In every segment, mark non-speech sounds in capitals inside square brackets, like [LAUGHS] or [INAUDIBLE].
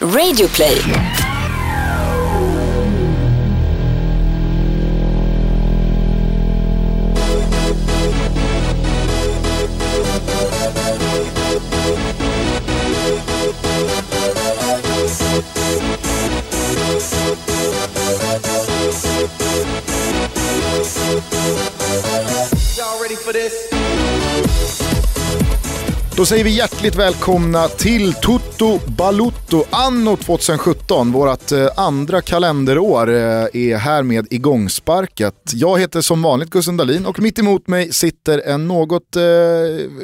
Radioplay. Då säger vi hjärtligt välkomna till Toto Balutto anno 2017. Vårt eh, andra kalenderår eh, är härmed igångsparkat. Jag heter som vanligt Gusten Dahlin och mitt emot mig sitter en något eh,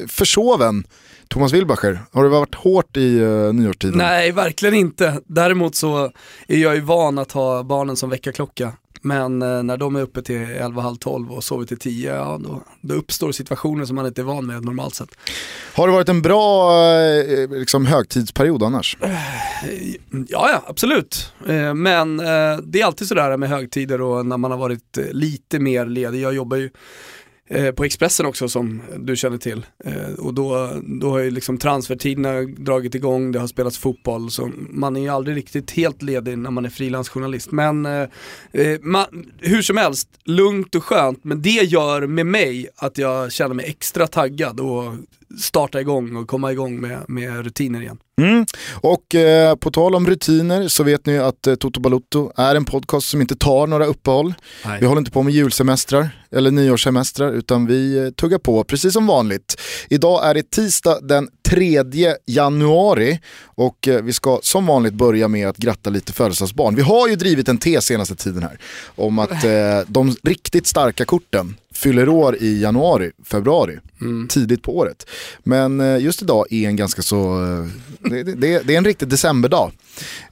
försoven Thomas Wilbacher. Har det varit hårt i eh, nyårstiden? Nej, verkligen inte. Däremot så är jag ju van att ha barnen som väckarklocka. Men eh, när de är uppe till 11, halv 12 och sover till 10, ja, då, då uppstår situationer som man inte är van med normalt sett. Har det varit en bra eh, liksom, högtidsperiod annars? Ja, ja, absolut. Eh, Men eh, det är alltid sådär med högtider och när man har varit eh, lite mer ledig. Jag jobbar ju eh, Eh, på Expressen också som du känner till. Eh, Och då, då har ju liksom transfertiderna dragit igång, det har spelats fotboll. Så man är ju aldrig riktigt helt ledig när man är frilansjournalist. Men eh, eh, man, hur som helst, lugnt och skönt. Men det gör med mig att jag känner mig extra taggad och starta igång och komma igång med, med rutiner igen. Mm. Och eh, på tal om rutiner så vet ni att eh, Toto Balutto är en podcast som inte tar några uppehåll. Nej. Vi håller inte på med julsemestrar eller nyårssemestrar utan vi eh, tuggar på precis som vanligt. Idag är det tisdag den 3 januari och eh, vi ska som vanligt börja med att gratta lite födelsedagsbarn. Vi har ju drivit en tes senaste tiden här om att eh, de riktigt starka korten fyller år i januari, februari, tidigt på året. Men eh, just idag är en ganska så, eh, det, det, det är en riktig decemberdag.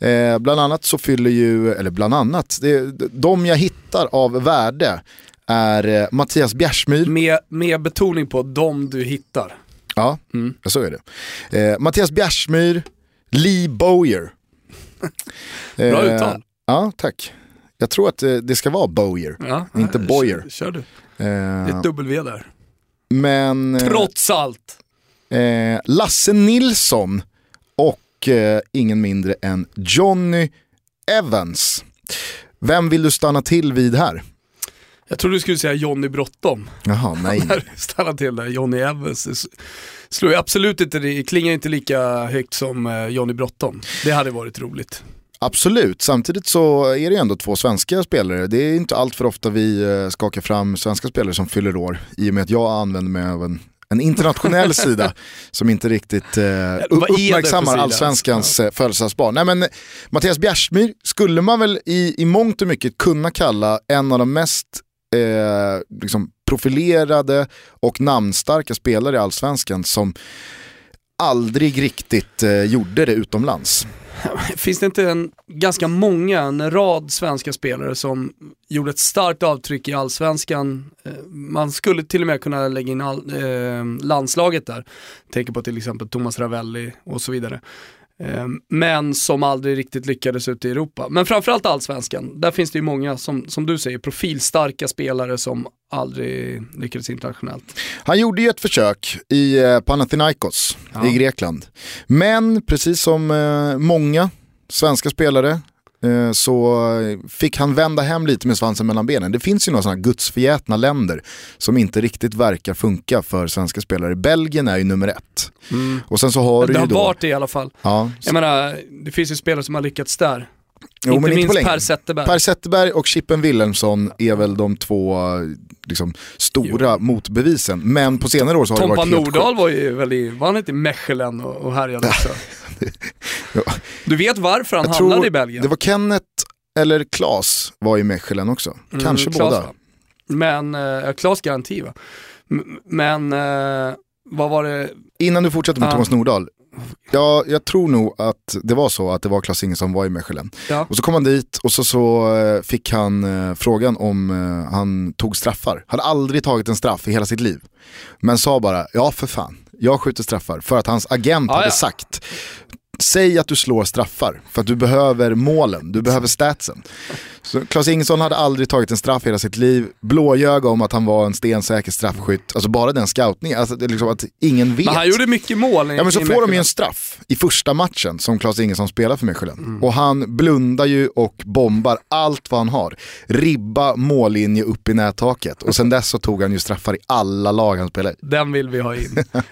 Eh, bland annat så fyller ju, eller bland annat, det, de jag hittar av värde är eh, Mattias Bjärsmyr, Med, med betoning på de du hittar. ja, så är det. Eh, Mattias Bjärsmyr, Lee Bowyer. [LAUGHS] Bra Eh, uttal. Ja, tack. Jag tror att eh, det ska vara Bowyer, Ja, inte ja, Boyer. Kör, kör du. Det är Eh, ett W där. men eh, Trots allt. eh, Lasse Nilsson och eh, ingen mindre än Johnny Evans. Vem vill du stanna till vid här? Jag trodde du skulle säga Johnny Bråttom. Jaha, [LAUGHS] nej. Stannade till där, Johnny Evans. Slår absolut inte, det klingar inte lika högt som eh, Johnny Bråttom. Det hade varit roligt. Absolut, samtidigt så är det ju ändå två svenska spelare. Det är inte allt för ofta vi eh, skakar fram svenska spelare som fyller år. I och med att jag använder mig av en, en internationell [LAUGHS] sida som inte riktigt eh, uppmärksammar allsvenskans eh, födelsedagsbarn. Nej men eh, Mattias Bjärsmyr skulle man väl i, i mångt och mycket kunna kalla en av de mest eh, liksom profilerade och namnstarka spelare i allsvenskan som aldrig riktigt eh, gjorde det utomlands. [LAUGHS] Finns det inte en, ganska många, en rad svenska spelare som gjorde ett starkt avtryck i allsvenskan? Eh, man skulle till och med kunna lägga in all, eh, landslaget där. Tänker på till exempel Thomas Ravelli och så vidare. Eh, Men som aldrig riktigt lyckades ute i Europa. Men framförallt allsvenskan, där finns det ju många, som, som du säger, profilstarka spelare som aldrig lyckades internationellt. Han gjorde ju ett försök i eh, Panathinaikos Ja. i Grekland. Men precis som eh, många svenska spelare så fick han vända hem lite med svansen mellan benen. Det finns ju några sådana gudsförgätna länder som inte riktigt verkar funka för svenska spelare. Belgien är ju nummer ett. Och sen så har du Mm. det ju har då... varit det i alla fall. Ja, Jag menar, det finns ju spelare som har lyckats där. Jo, inte men minst på länge. Per Zetterberg. Per Zetterberg och Chippen Wilhelmsson är väl de två liksom, stora motbevisen. Men på senare år så har det Tompa varit helt Nordahl var ju väl i, var han inte i Mechelen och, och härjade också? [LAUGHS] Ja. Du vet varför han Jag hamnade i Belgien? Det var Kenneth eller Klas var i Mechelen också. Mm, Kanske Klas, båda. va? Men, eh, Klas garanti va? M- Men, eh, vad var det? Innan du fortsätter med Ja. Thomas Nordahl. Ja, jag tror nog att det var så att det var Klas Inge som var i Mechelen. Ja. Och så kom han dit och så, så eh, fick han eh, frågan om eh, han tog straffar. Hade aldrig tagit en straff i hela sitt liv. Men sa bara, ja för fan, jag skjuter straffar. För att hans agent Ja, hade ja. sagt säg att du slår straffar för att du behöver målen, du behöver statsen. Så Klas Ingesson hade aldrig tagit en straff i hela sitt liv, blåljög om att han var en stensäker straffskytt, alltså bara den scoutningen, alltså det är liksom att ingen vet. Men han gjorde mycket mål i, Ja men så får de ju en straff i första matchen som Klas Ingesson spelar för Mechelen. Och han blundar ju och bombar allt vad han har. Ribba, mållinje upp i nättaket. Och sen dess så tog han ju straffar i alla lag han spelade i. Den vill vi ha in. [LAUGHS]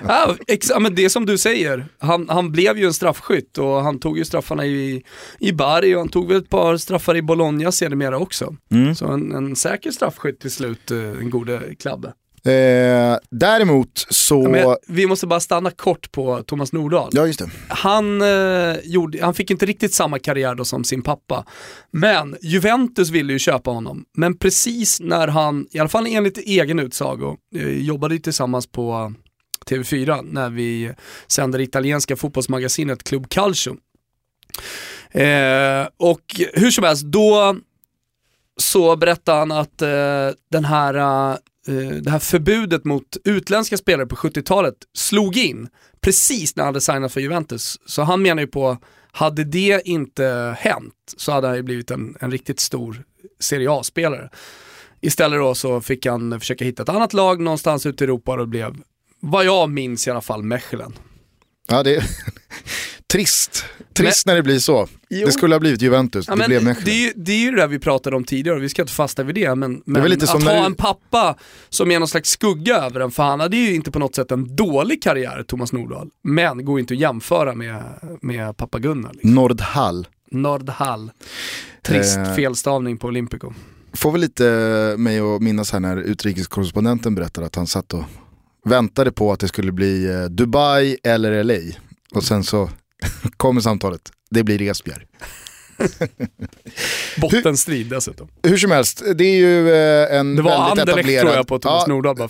ja, men det är som du säger, han, han blev ju en straffskytt och han tog ju straffarna i, i Bari och han tog väl ett par straffar i Bologna sedermera också. Mm. Så en, en säker straffskytt till slut, eh, den gode Klabbe. Eh, däremot så... Ja, men vi måste bara stanna kort på Thomas Nordahl. Ja just det. Han, eh, gjorde, han fick inte riktigt samma karriär då som sin pappa. Men Juventus ville ju köpa honom. Men precis när han, i alla fall enligt egen utsago, eh, jobbade ju tillsammans på TV4 när vi sänder det italienska fotbollsmagasinet Club Calcio. Eh, och hur som helst, då så berättade han att eh, den här, eh, eh, det här förbudet mot utländska spelare på 70-talet slog in precis när han hade signat för Juventus. Så han menar ju på, hade det inte hänt så hade han ju blivit en, en riktigt stor Serie A-spelare. Istället då så fick han försöka hitta ett annat lag någonstans ute i Europa och det blev, vad jag minns i alla fall, Mechelen. Ja, det är [LAUGHS] trist. Trist när det blir så. Jo. Det skulle ha blivit Juventus, Ja, det men blev det, Mechelen. är ju, det är ju det där vi pratade om tidigare vi ska inte fasta vid det. Men, men lite att som ha du- en pappa som är någon slags skugga över en, för han hade ju inte på något sätt en dålig karriär, Thomas Nordahl. Men går inte att jämföra med, med pappa Gunnar. Liksom. Nordhall. Nordhall. Trist Eh. felstavning på Olympico. Får väl lite mig att minnas här när utrikeskorrespondenten berättade att han satt och väntade på att det skulle bli eh, Dubai eller LA. Och sen så [LAUGHS] kommer samtalet, det blir Esbjerg. [LAUGHS] Bottenstrid dessutom. Hur som helst, det är ju eh, en Det var väldigt Anderlecht etablerad... tror jag på Thomas Ja, Nordahl. Eh,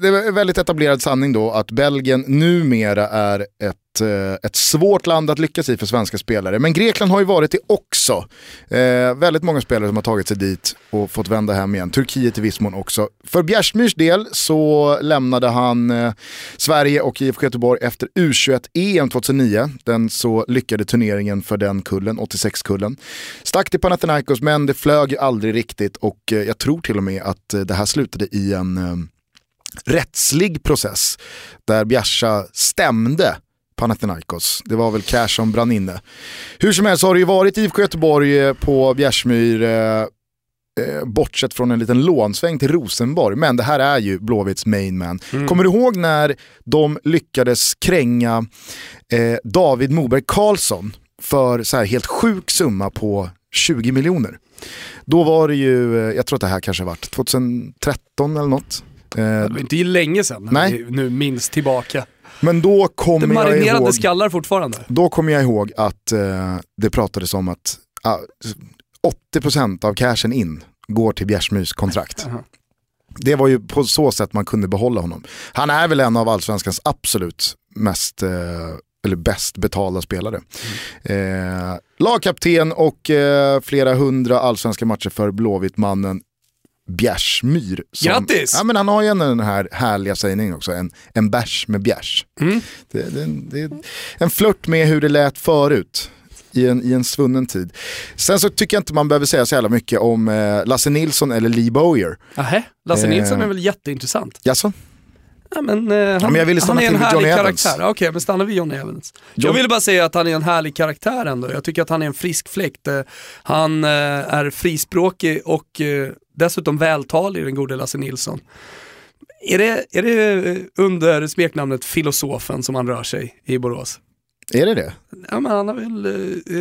det är en väldigt etablerad sanning då att Belgien numera är ett, Eh, ett svårt land att lyckas i för svenska spelare. Men Grekland har ju varit det också. Eh, väldigt många spelare som har tagit sig dit och fått vända hem igen. Turkiet i viss mån också. För Bjärsmyrs del så lämnade han eh, Sverige och IFK Göteborg efter U21-EM 2009. Den så lyckade turneringen för den kullen, 86-kullen. Stack till Panathinaikos men det flög ju aldrig riktigt och eh, jag tror till och med att eh, det här slutade i en eh, rättslig process där Bjärsa stämde Panathinaikos. Det var väl cash som brann inne. Hur som helst har det ju varit IFK Göteborg eh, på Bjärsmyr eh, eh, bortsett från en liten lånsväng till Rosenborg. Men det här är ju Blåvitts main man. Kommer du ihåg när de lyckades kränga eh, David Moberg Karlsson för så här helt sjuk summa på 20 miljoner? Då var det ju, eh, jag tror att det här kanske varit 2013 eller något. Det var inte länge sedan, Nej. nu minns tillbaka. Men då Det kommer jag marinerade ihåg... skallar fortfarande. Då kommer jag ihåg att eh, det pratades om att ah, 80% av cashen in går till Bjärsmyrs kontrakt. Det var ju på så sätt man kunde behålla honom. Han är väl en av allsvenskans absolut mest, eh, eller bäst betalda spelare. Eh, lagkapten och eh, flera hundra allsvenska matcher för Blåvitt-mannen Bjärsmyr. som- Grattis! Ja, men han har ju ändå den här härliga sägningen också, en, en bärs med bjärs. Mm. Det, det, det en flört med hur det lät förut. I en, I en svunnen tid. Sen så tycker jag inte man behöver säga så jävla mycket om eh, Lasse Nilsson eller Lee Bowyer. Nähä, Lasse Eh. Nilsson är väl jätteintressant. Jaså? Ja, men, eh, han, men jag ville han stanna är en vid härlig Johnny karaktär. Okej, men stannar vi Johnny Evans. Jag John- ville bara säga att han är en härlig karaktär ändå. Jag tycker att han är en frisk fläkt. Eh, Han eh, är frispråkig och eh, dessutom vältalig, den gode Lasse Nilsson. Är det, är det under smeknamnet filosofen som han rör sig i Borås? Är det det? Ja, men han har väl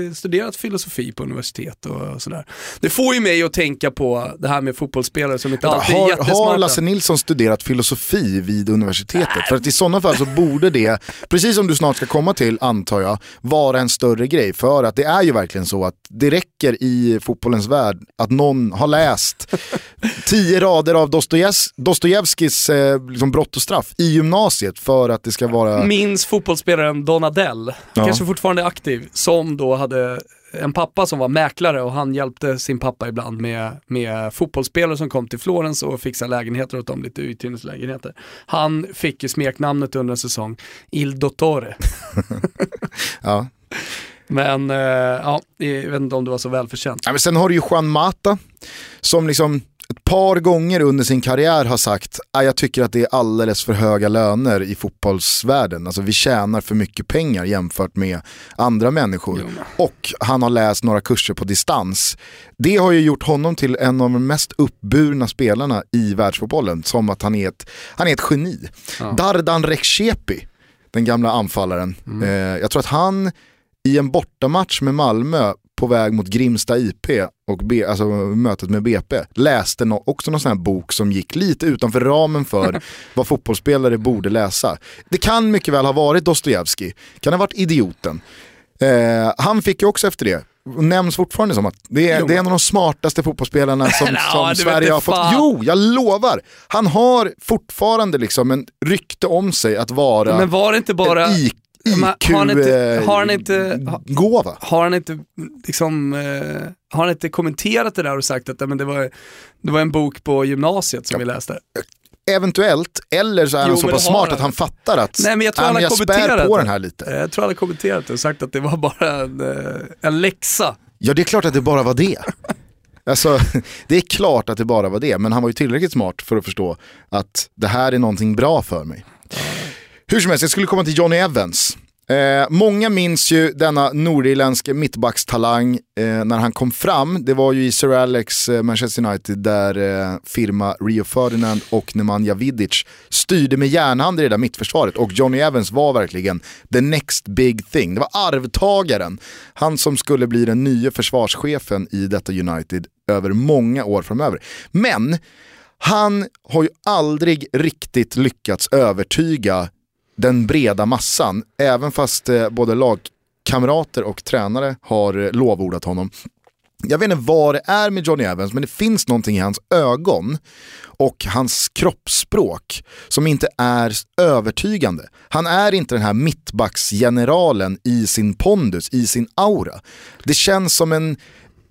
eh, studerat filosofi på universitet och sådär. Det får ju mig att tänka på det här med fotbollsspelare som inte alltid är Har, jättesmarta. har Lasse Nilsson studerat filosofi vid universitetet? För att i sådana fall så borde det, precis som du snart ska komma till antar jag, vara en större grej. För att det är ju verkligen så att det räcker i fotbollens värld att någon har läst tio rader av Dostojevs- Dostojevskijs eh, liksom brott och straff i gymnasiet för att det ska vara... Minns fotbollsspelaren Don Adell, Ja. kanske fortfarande aktiv, som då hade en pappa som var mäklare och han hjälpte sin pappa ibland med, med fotbollsspelare som kom till Florens och fixade lägenheter åt dem, lite uthyrningslägenheter. Han fick ju smeknamnet under en säsong, Il Dottore. [LAUGHS] Ja. Men eh, ja, jag vet inte om det var så välförtjänt. Ja, men sen har du ju Juan Mata som liksom ett par gånger under sin karriär har sagt att jag tycker att det är alldeles för höga löner i fotbollsvärlden. Alltså vi tjänar för mycket pengar jämfört med andra människor. Jo. Och han har läst några kurser på distans. Det har ju gjort honom till en av de mest uppburna spelarna i världsfotbollen. Som att han är ett, han är ett geni. Ja. Dardan Rekshepi, den gamla anfallaren. Eh, jag tror att han i en bortamatch med Malmö på väg mot Grimsta IP och B, alltså mötet med BP läste no också någon sån här bok som gick lite utanför ramen för [LAUGHS] vad fotbollsspelare borde läsa. Det kan mycket väl ha varit Dostojevskij, kan ha varit Idioten. Eh, han fick ju också efter det nämns fortfarande som att det är, det är en av de smartaste fotbollsspelarna [LAUGHS] som, Nja, som Sverige har fått. fan. Jo, jag lovar! Han har fortfarande liksom en rykte om sig att vara Men var det inte bara... en IQ, har han inte- ha- gåva. Har han inte liksom, eh, har han inte kommenterat det där och sagt att ja, men det, var, det var en bok på gymnasiet som vi läste? Eventuellt, eller så är Jo, han så pass smart han. att han fattar att Nej men jag tror "Nej, han har jag spär på det. den här lite. Eh, Jag tror han har kommenterat det och sagt att det var bara en, eh, en läxa. Ja det är klart att det bara var det. [LAUGHS] Alltså, det är klart att det bara var det, men han var ju tillräckligt smart för att förstå att det här är någonting bra för mig. Hur som helst, jag skulle komma till Johnny Evans. Eh, många minns ju denna nordirländske mittbackstalang eh, när han kom fram. Det var ju i Sir Alex eh, Manchester United där eh, firma Rio Ferdinand och Nemanja Vidic styrde med järnhand i det där mittförsvaret och Johnny Evans var verkligen the next big thing. Det var arvtagaren, han som skulle bli den nya försvarschefen i detta United över många år framöver. Men han har ju aldrig riktigt lyckats övertyga den breda massan, även fast eh, både lagkamrater och tränare har eh, lovordat honom. Jag vet inte vad det är med Johnny Evans, men det finns någonting i hans ögon och hans kroppsspråk som inte är övertygande. Han är inte den här mittbacksgeneralen i sin pondus, i sin aura. Det känns som en,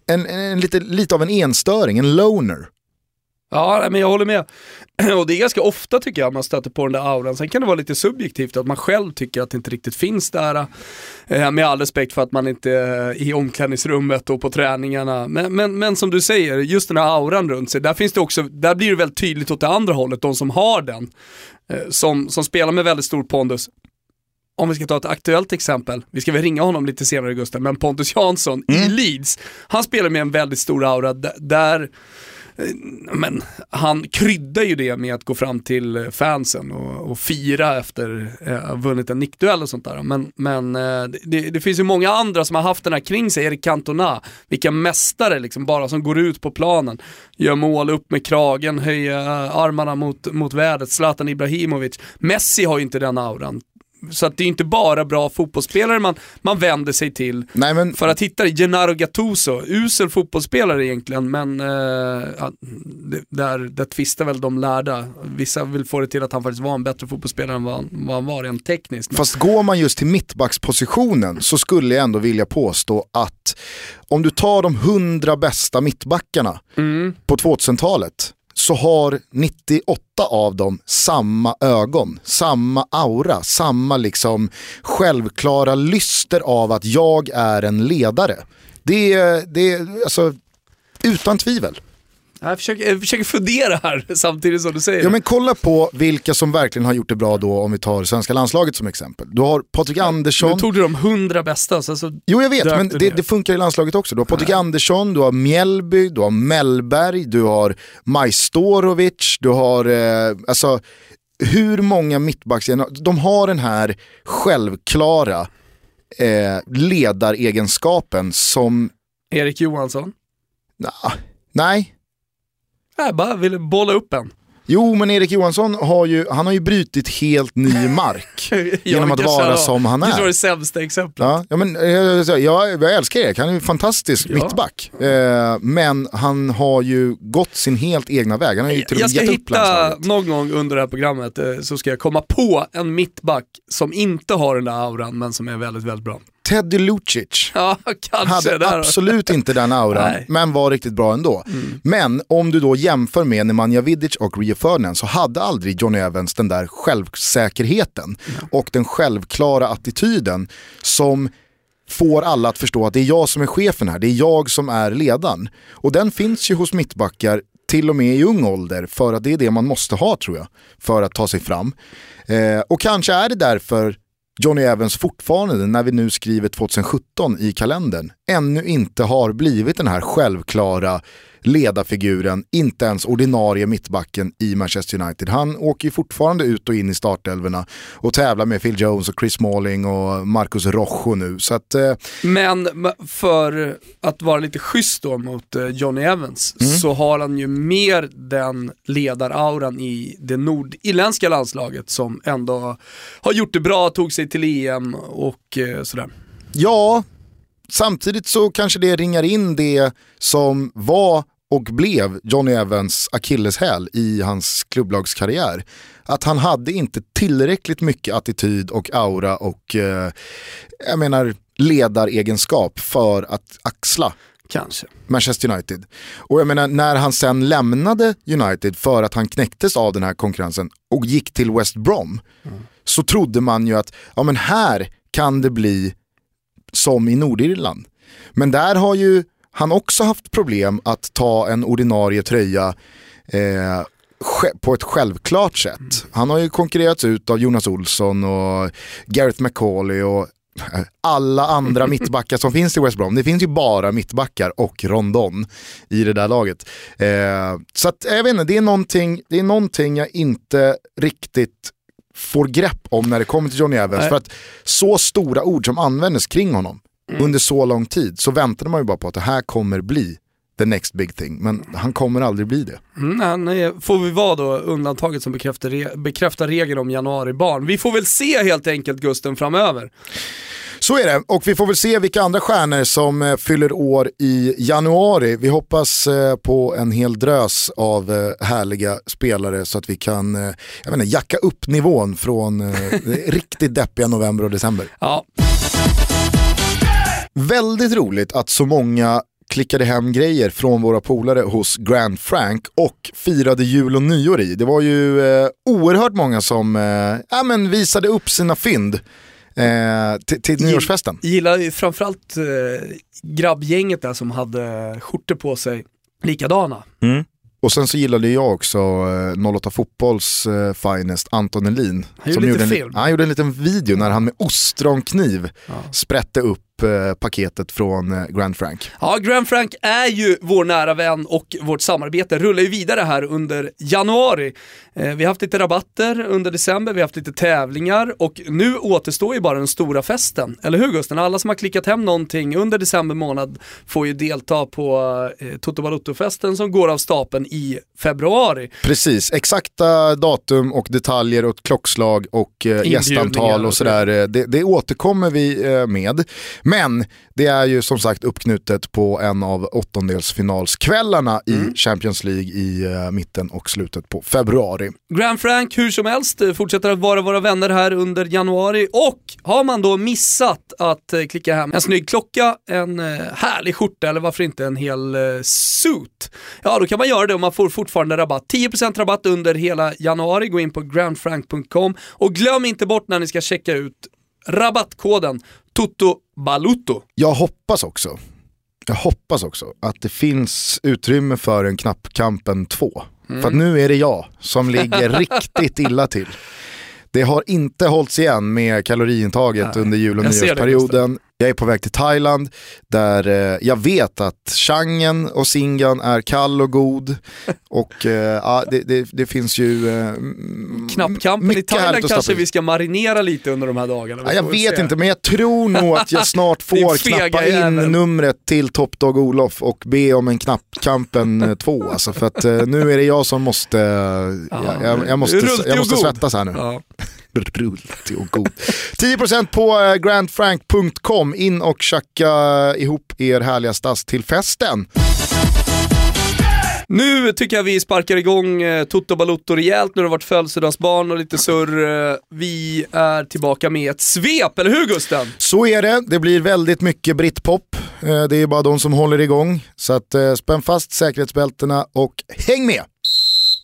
en, en lite, lite av en enstöring, en loner. Ja, men jag håller med. [CLEARS THROAT] Och det är ganska ofta tycker jag man stöter på den där auran. Sen kan det vara lite subjektivt att man själv tycker att det inte riktigt finns där. Eh, med all respekt för att man inte är i omklädningsrummet och på träningarna. Men, men, men som du säger, just den här auran runt sig, där finns det också, där blir det väldigt tydligt åt det andra hållet, de som har den. Eh, som, som spelar med väldigt stor pondus. Om vi ska ta ett aktuellt exempel, vi ska väl ringa honom lite senare Gustav, men Pontus Jansson i Leeds, han spelar med en väldigt stor aura där Eh, men han kryddar ju det med att gå fram till eh, fansen och, och fira efter eh, att ha vunnit en nickduell och sånt där. Men, men eh, det, det finns ju många andra som har haft den här kring sig, Erik Cantona, vilka mästare liksom bara som går ut på planen, gör mål, upp med kragen, höjer armarna mot, mot vädret, Zlatan Ibrahimovic. Messi har ju inte den auran. Så att det är inte bara bra fotbollsspelare man, man vänder sig till Nej, men för att hitta det. Gennaro Gattuso, usel fotbollsspelare egentligen, men eh, där, där tvistar väl de lärda. Vissa vill få det till att han faktiskt var en bättre fotbollsspelare än vad, han- vad han var rent tekniskt. Men, Fast går man just till mittbackspositionen så skulle jag ändå vilja påstå att om du tar de 100 bästa mittbackarna mm, på 2000-talet så har 98 av dem samma ögon, samma aura, samma liksom självklara lyster av att jag är en ledare. Det är, det är alltså, utan tvivel jag, försöker, jag försöker fundera här [LAUGHS] samtidigt som du säger Ja men kolla på vilka som verkligen har gjort det bra då om vi tar svenska landslaget som exempel. Du har Patrik Andersson, Nu tog du de hundra bästa, så Jo jag vet, men det, det funkar i landslaget också. Du har Patrik Andersson, du har Mjällby, du har Mellberg, du har Majstorovic, du har, eh, alltså hur många mittbacks, de har den här självklara eh, ledaregenskapen som, Erik Johansson. na, nej, Jag bara ville bolla upp en. Jo, men Erik Johansson har ju, han har ju brutit helt ny mark [LAUGHS] genom att vara som han Det var är. det sämsta exemplet. Ja, ja, men, eh, jag, jag älskar Erik, han är en fantastisk Ja. mittback. Eh, men han har ju gått sin helt egna väg. Han har ju till Jag ska hitta någon gång under det här programmet eh, så ska jag komma på en mittback som inte har den där auran men som är väldigt, väldigt bra. Teddy Lucic Ja, hade där. absolut inte den auran, Nej. men var riktigt bra ändå. Men om du då jämför med Nemanja Vidic och Rio Ferdinand så hade aldrig Johnny Evans den där självsäkerheten och den självklara attityden som får alla att förstå att det är jag som är chefen här, det är jag som är ledaren. Och den finns ju hos mittbackar till och med i ung ålder för att det är det man måste ha tror jag för att ta sig fram. Eh, och kanske är det därför Johnny Evans fortfarande, när vi nu skriver 2017 i kalendern, ännu inte har blivit den här självklara ledarfiguren, inte ens ordinarie mittbacken i Manchester United. Han åker ju fortfarande ut och in i startelverna och tävlar med Phil Jones och Chris Smalling och Marcus Rojo nu. Så att, eh... Men för att vara lite schysst då mot eh, Johnny Evans mm. så har han ju mer den ledarauran i det nordirländska landslaget som ändå har gjort det bra, tog sig till EM och eh, sådär. Ja, samtidigt så kanske det ringar in det som var och blev Johnny Evans akilleshäl i hans klubblagskarriär. Att han hade inte tillräckligt mycket attityd och aura och eh, jag menar ledaregenskap för att axla Kanske. Manchester United. Och jag menar när han sen lämnade United för att han knäcktes av den här konkurrensen och gick till West Brom mm. så trodde man ju att ja, men här kan det bli som i Nordirland. Men där har ju han också haft problem att ta en ordinarie tröja eh, på ett självklart sätt. Han har ju konkurrerats ut av Jonas Olsson och Gareth McCauley och eh, alla andra [LAUGHS] mittbackar som finns i West Brom. Det finns ju bara mittbackar och Rondon i det där laget. Eh, så att, jag vet inte, det är, någonting, det är någonting jag inte riktigt får grepp om när det kommer till Johnny Evans. Nej. För att så stora ord som användes kring honom mm. under så lång tid så väntade man ju bara på att det här kommer bli the next big thing. Men han kommer aldrig bli det. Mm, han är, får vi vara då undantaget som bekräftar, re, bekräftar regeln om januaribarn. Vi får väl se helt enkelt Gusten framöver. Så är det, och vi får väl se vilka andra stjärnor som eh, fyller år i januari. Vi hoppas eh, på en hel drös av eh, härliga spelare så att vi kan jag inte, jacka upp nivån från [LAUGHS] riktigt deppiga november och december. Ja. Väldigt roligt att så många klickade hem grejer från våra polare hos Grand Frank och firade jul och nyår i. Det var ju eh, oerhört många som eh, ja, men visade upp sina fynd eh, till, nyårsfesten. Jag gillar framförallt eh, grabbgänget där som hade skjortor på sig likadana. Mm. Och sen så gillade jag också eh, 08 Fotbolls eh, finest Anton Elin. Han gjorde. En, han gjorde en liten video när han med ostronkniv ja. sprätte upp Eh, paketet från eh, Grand Frank. Ja, Grand Frank är ju vår nära vän och vårt samarbete rullar ju vidare här under januari. Eh, vi har haft lite rabatter under december, vi har haft lite tävlingar och nu återstår ju bara den stora festen. Eller hur Gusten? Alla som har klickat hem någonting under december månad får ju delta på Toto Balotto-festen som går av stapeln i februari. Precis, exakta datum och detaljer och klockslag och gästantal och sådär. Det, det återkommer vi med. Men det är ju som sagt uppknutet på en av åttondelsfinalskvällarna mm. i Champions League i uh, mitten och slutet på februari. Grand Frank hur som helst eh, fortsätter att vara våra vänner här under januari och har man då missat att uh, klicka hem en snygg klocka, en uh, härlig skjorta eller varför inte en hel suit. Ja då kan man göra det och man får fortfarande rabatt. 10% rabatt under hela januari, gå in på grandfrank.com och glöm inte bort när ni ska checka ut rabattkoden Toto Baluto. Jag hoppas också, jag hoppas också att det finns utrymme för en knappkampen 2. Mm. För nu är det jag som ligger [LAUGHS] riktigt illa till. Det har inte hållits igen med kaloriintaget Nej, under jul och nyårsperioden. Jag är på väg till Thailand där eh, jag vet att changen och singan är kall och god. [LAUGHS] Och eh, ja, det, det, det, finns ju eh, Knappkampen i Thailand kanske vi ska marinera lite under de här dagarna. Ja, jag vet se. inte men jag tror nog att jag snart [LAUGHS] får knappa in jävel. numret till Top Dog Olof och be om en knappkampen 2. Eh, alltså, för att nu är det jag som måste, ja, jag, jag, måste, jag måste svettas här nu. Ja. Rultig och god. 10% på eh, grandfrank.com. In och tjacka ihop er härliga stass till festen. Nu tycker jag vi sparkar igång eh, Toto Balutto rejält, nu har det varit födelsedagsbarn och lite surr. Eh, vi är tillbaka med ett svep, eller hur Gusten? Så är det, det blir väldigt mycket brittpop. Det är bara de som håller igång. Så att, spänn fast säkerhetsbältena och häng med!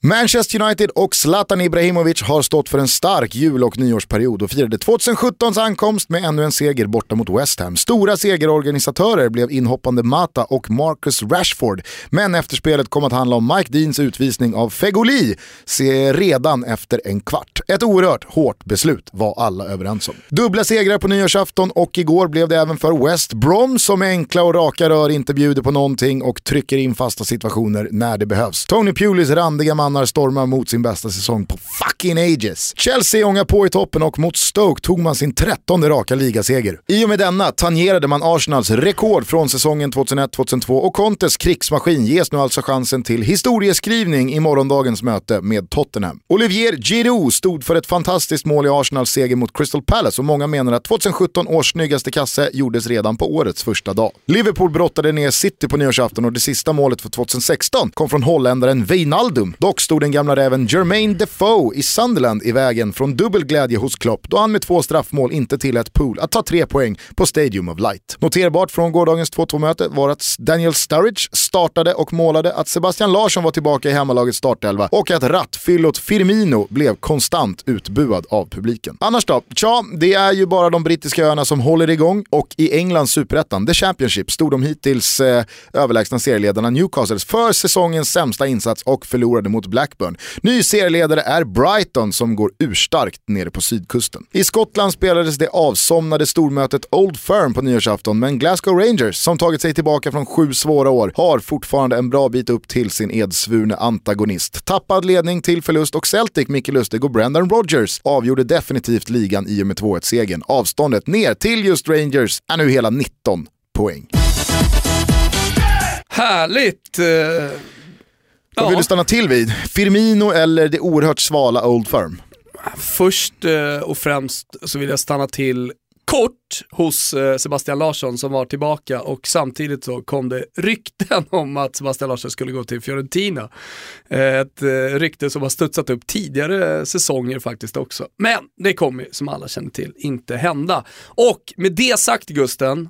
Manchester United och Zlatan Ibrahimovic har stått för en stark jul och nyårsperiod och firade 2017s ankomst med ännu en seger borta mot West Ham. Stora segerorganisatörer blev inhoppande Mata och Marcus Rashford, men efterspelet kom att handla om Mike Deans utvisning av Fegoli se redan efter en kvart. Ett oerhört hårt beslut var alla överens om. Dubbla segrar på nyårsafton och igår blev det även för West Brom som med enkla och raka rör inte bjuder på någonting och trycker in fasta situationer när det behövs. Tony Pulis randiga man Mannar stormar mot sin bästa säsong på fucking ages. Chelsea ångar på i toppen och mot Stoke tog man sin trettonde raka ligaseger. I och med denna tangerade man Arsenals rekord från säsongen 2001-2002 och Contes krigsmaskin ges nu alltså chansen till historieskrivning i morgondagens möte med Tottenham. Olivier Giroud stod för ett fantastiskt mål i Arsenals seger mot Crystal Palace och många menar att 2017 års snyggaste kasse gjordes redan på årets första dag. Liverpool brottade ner City på nyårsafton och det sista målet för 2016 kom från holländaren Wijnaldum. Dock stod den gamla räven Jermaine Defoe i Sunderland i vägen från dubbel glädje hos Klopp då han med två straffmål inte tillät Pool att ta tre poäng på Stadium of Light. Noterbart från gårdagens 2-2-möte var att Daniel Sturridge startade och målade, att Sebastian Larsson var tillbaka i hemmalagets startelva och att rattfyllot Firmino blev konstant utbuad av publiken. Annars då? Tja, det är ju bara de brittiska öarna som håller igång och i Englands superettan, The Championship, stod de hittills eh, överlägsna serieledarna Newcastles för säsongens sämsta insats och förlorade mot Blackburn. Ny serieledare är Brighton som går urstarkt nere på sydkusten. I Skottland spelades det avsomnade stormötet Old Firm på nyårsafton, men Glasgow Rangers, som tagit sig tillbaka från sju svåra år, har fortfarande en bra bit upp till sin edsvurne antagonist. Tappad ledning till förlust och Celtic, Micke Lustig och Brendan Rodgers avgjorde definitivt ligan i och med 2-1-segern. Avståndet ner till just Rangers är nu hela 19 poäng. Härligt! Eh, Eh, vad vill du stanna till vid? Firmino eller det oerhört svala Old Firm? Först eh, och främst så vill jag stanna till kort hos eh, Sebastian Larsson som var tillbaka och samtidigt så kom det rykten [LAUGHS] om att Sebastian Larsson skulle gå till Fiorentina. Ett rykte som har studsat upp tidigare säsonger faktiskt också. Men det kommer som alla känner till inte hända. Och med det sagt Gusten,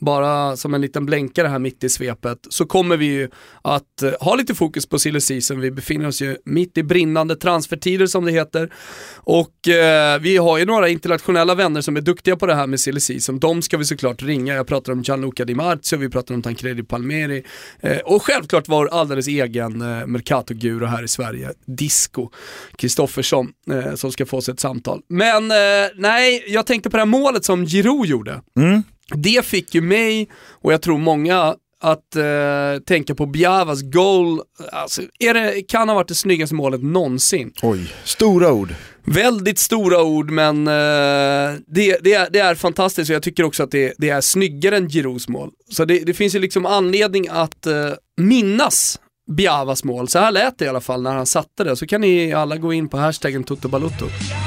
bara som en liten blänkare här mitt i svepet, så kommer vi ju att eh, ha lite fokus på silly season. Vi befinner oss ju mitt i brinnande transfertider som det heter. Och eh, vi har ju några internationella vänner som är duktiga på det här med silly season. De ska vi såklart ringa. Jag pratar om Gianluca Di Marzio, vi pratar om Tancredi Palmeri eh, och självklart vår alldeles egen eh, Mercato-guru här i Sverige, Disco Kristoffersson, eh, som ska få sig ett samtal. Men eh, nej, jag tänkte på det här målet som Giroud gjorde. Mm. Det fick ju mig, och jag tror många, att eh, tänka på Biavas goal, alltså, är det, kan ha varit det snyggaste målet någonsin. Oj, stora ord. Väldigt stora ord men eh, det, det, är, det är fantastiskt och jag tycker också att det, det är snyggare än Giroux mål. Så det, det finns ju liksom anledning att eh, minnas Biavas mål. Så här lät det i alla fall när han satte det. Så kan ni alla gå in på hashtaggen Toto Eh,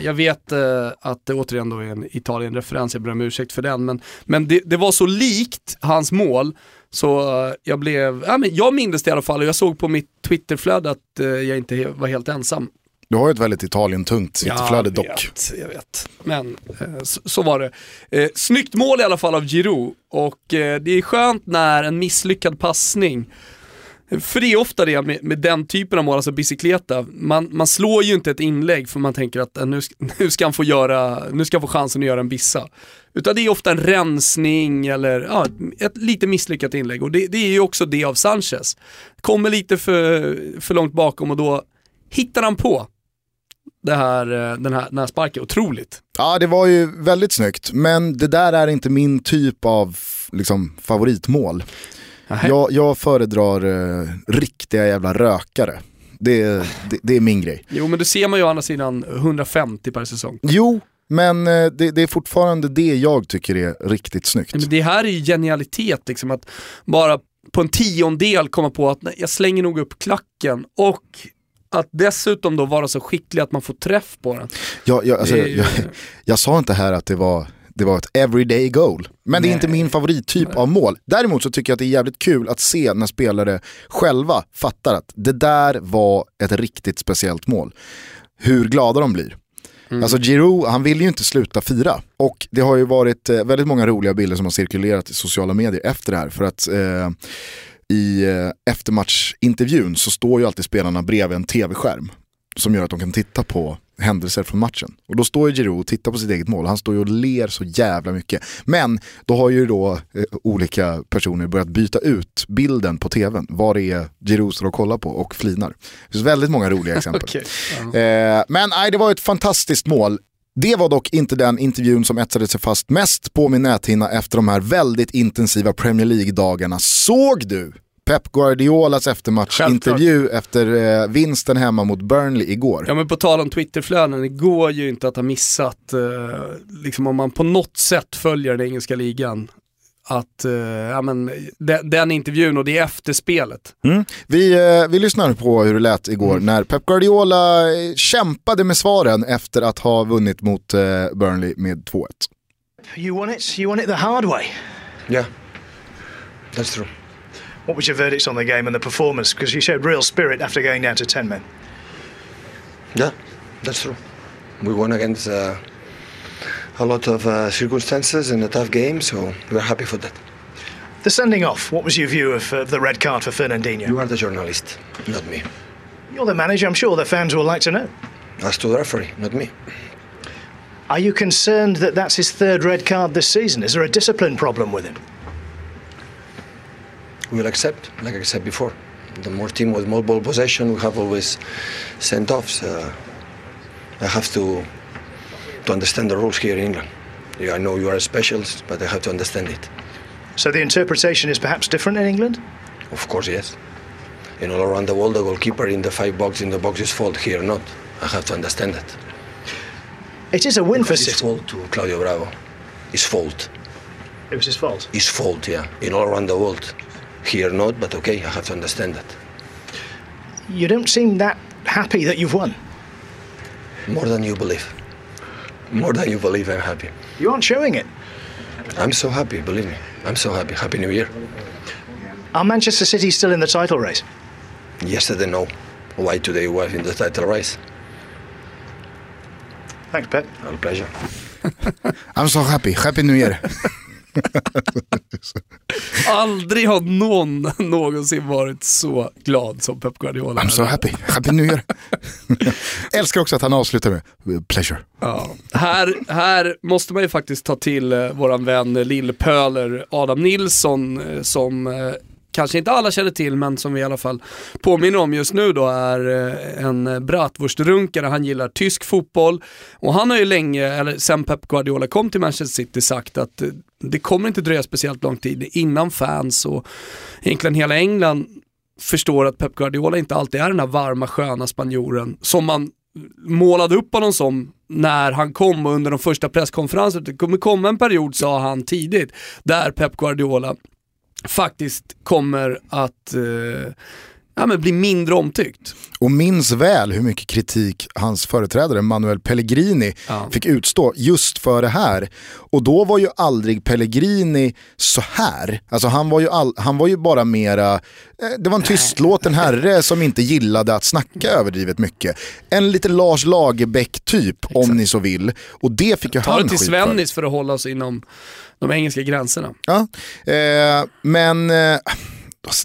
jag vet eh, att det återigen då är en Italien-referens, jag ber om ursäkt för den, men, men det, det, var så likt hans mål så eh, jag blev, ja, men jag minns det i alla fall och jag såg på mitt Twitterflöde att jag inte var helt ensam. Du har ju ett väldigt Italien-tungt Twitterflöde dock. Vet, jag vet, men så, så, var det. Eh, snyggt mål i alla fall av Giroud och eh, det är skönt när en misslyckad passning för det är ofta det med, med den typen av mål, alltså bicykleta. Man, man slår ju inte ett inlägg för man tänker att eh, nu, [LAUGHS] nu, ska han få göra, nu ska han få chansen att göra en bissa. Utan det är ofta en rensning eller ja, ett lite misslyckat inlägg. Och det, det är ju också det av Sanchez. Kommer lite för, för långt bakom och då hittar han på det här, eh, den, här, den här sparken. Otroligt. Ja, det var ju väldigt snyggt. Men det där är inte min typ av liksom, favoritmål. Jag, jag föredrar eh, riktiga jävla rökare. Det, det, det, är min grej. Jo men då ser man ju å andra sidan 150 per säsong. Jo, men eh, det, det, är fortfarande det jag tycker är riktigt snyggt. Men det här är ju genialitet, liksom att bara på en tiondel komma på att jag slänger nog upp klacken och att dessutom då vara så skicklig att man får träff på den. Ja, ja, alltså, jag, jag, jag, sa inte här att det var det var ett everyday goal. Men Nej. det är inte min favorittyp av mål. Däremot så tycker jag att det är jävligt kul att se när spelare själva fattar att det där var ett riktigt speciellt mål. Hur glada de blir. Mm. Alltså Giroud, han vill ju inte sluta fira. Och det har ju varit eh, väldigt många roliga bilder som har cirkulerat i sociala medier efter det här. För att eh, i eh, eftermatchintervjun så står ju alltid spelarna bredvid en tv-skärm som gör att de kan titta på händelser från matchen. Och då står ju Giroud och tittar på sitt eget mål, han står ju och ler så jävla mycket. Men då har ju då eh, olika personer börjat byta ut bilden på tvn, vad det är Giroud står och kollar på och flinar. Det finns väldigt många roliga [LAUGHS] exempel. okay. eh, men nej, det var ett fantastiskt mål. Det var dock inte den intervjun som etsade sig fast mest på min näthinna efter de här väldigt intensiva Premier League-dagarna. Såg du Pep Guardiolas eftermatchintervju efter eh, vinsten hemma mot Burnley igår. Ja men på tal om Twitterflöden, det går ju inte att ha missat, eh, liksom om man på något sätt följer den engelska ligan, att, eh, ja, men, de, den intervjun och det efterspelet. Mm. Vi, eh, vi lyssnar på hur det lät igår mm. när Pep Guardiola eh, kämpade med svaren efter att ha vunnit mot eh, Burnley med 2-1. You won it, you won it the hard way. Yeah, that's true. What was your verdicts on the game and the performance? Because you showed real spirit after going down to 10 men. Yeah, that's true. We won against uh, a lot of uh, circumstances in a tough game, so we're happy for that. The sending off, what was your view of uh, the red card for Fernandinho? You are the journalist, not me. You're the manager, I'm sure the fans will like to know. As to the referee, not me. Are you concerned that that's his third red card this season? Is there a discipline problem with him? We will accept, like I said before. The more team with more ball possession, we have always sent offs. Uh, I have to to understand the rules here in England. Yeah, I know you are a specialist, but I have to understand it. So the interpretation is perhaps different in England? Of course, yes. In all around the world, the goalkeeper in the five box in the box is fault. Here, not. I have to understand that. It is a win because for City. It's fault to Claudio Bravo. His fault. It was his fault. His fault, yeah. In all around the world. Here not, but okay, I have to understand that. You don't seem that happy that you've won. More than you believe. More than you believe, I'm happy. You aren't showing it. I'm so happy, believe me. I'm so happy. Happy New Year. Are Manchester City still in the title race? Yesterday, no. Why today was in the title race? Thanks, Pep. Our pleasure. [LAUGHS] I'm so happy. Happy New Year. [LAUGHS] [LAUGHS] Aldrig har någon någonsin varit så glad som Pep Guardiola. I'm so happy, happy new year. [LAUGHS] Älskar också att han avslutar med pleasure. Ja. Här, här måste man ju faktiskt ta till eh, våran vän Lillpöler Adam Nilsson eh, som eh, kanske inte alla känner till men som vi i alla fall påminner om just nu då är eh, en bratwurstrunkare, han gillar tysk fotboll och han har ju länge, eller sen Pep Guardiola kom till Manchester City sagt att eh, det kommer inte dröja speciellt lång tid innan fans och egentligen hela England förstår att Pep Guardiola inte alltid är den här varma sköna spanjoren som man målade upp honom som när han kom och under de första presskonferenserna. Det kommer komma en period, sa han tidigt, där Pep Guardiola faktiskt kommer att eh, ja, men bli mindre omtyckt. Och minns väl hur mycket kritik hans företrädare Manuel Pellegrini ja. fick utstå just för det här. Och då var ju aldrig Pellegrini så här. Alltså han var ju, all, han var ju bara mera, eh, det var en tystlåten herre som inte gillade att snacka överdrivet mycket. En lite Lars Lagerbäck typ Exakt. om ni så vill. Och det fick ju han för. Ta det till Svennis för att hålla oss inom de engelska gränserna. Ja, eh, men eh,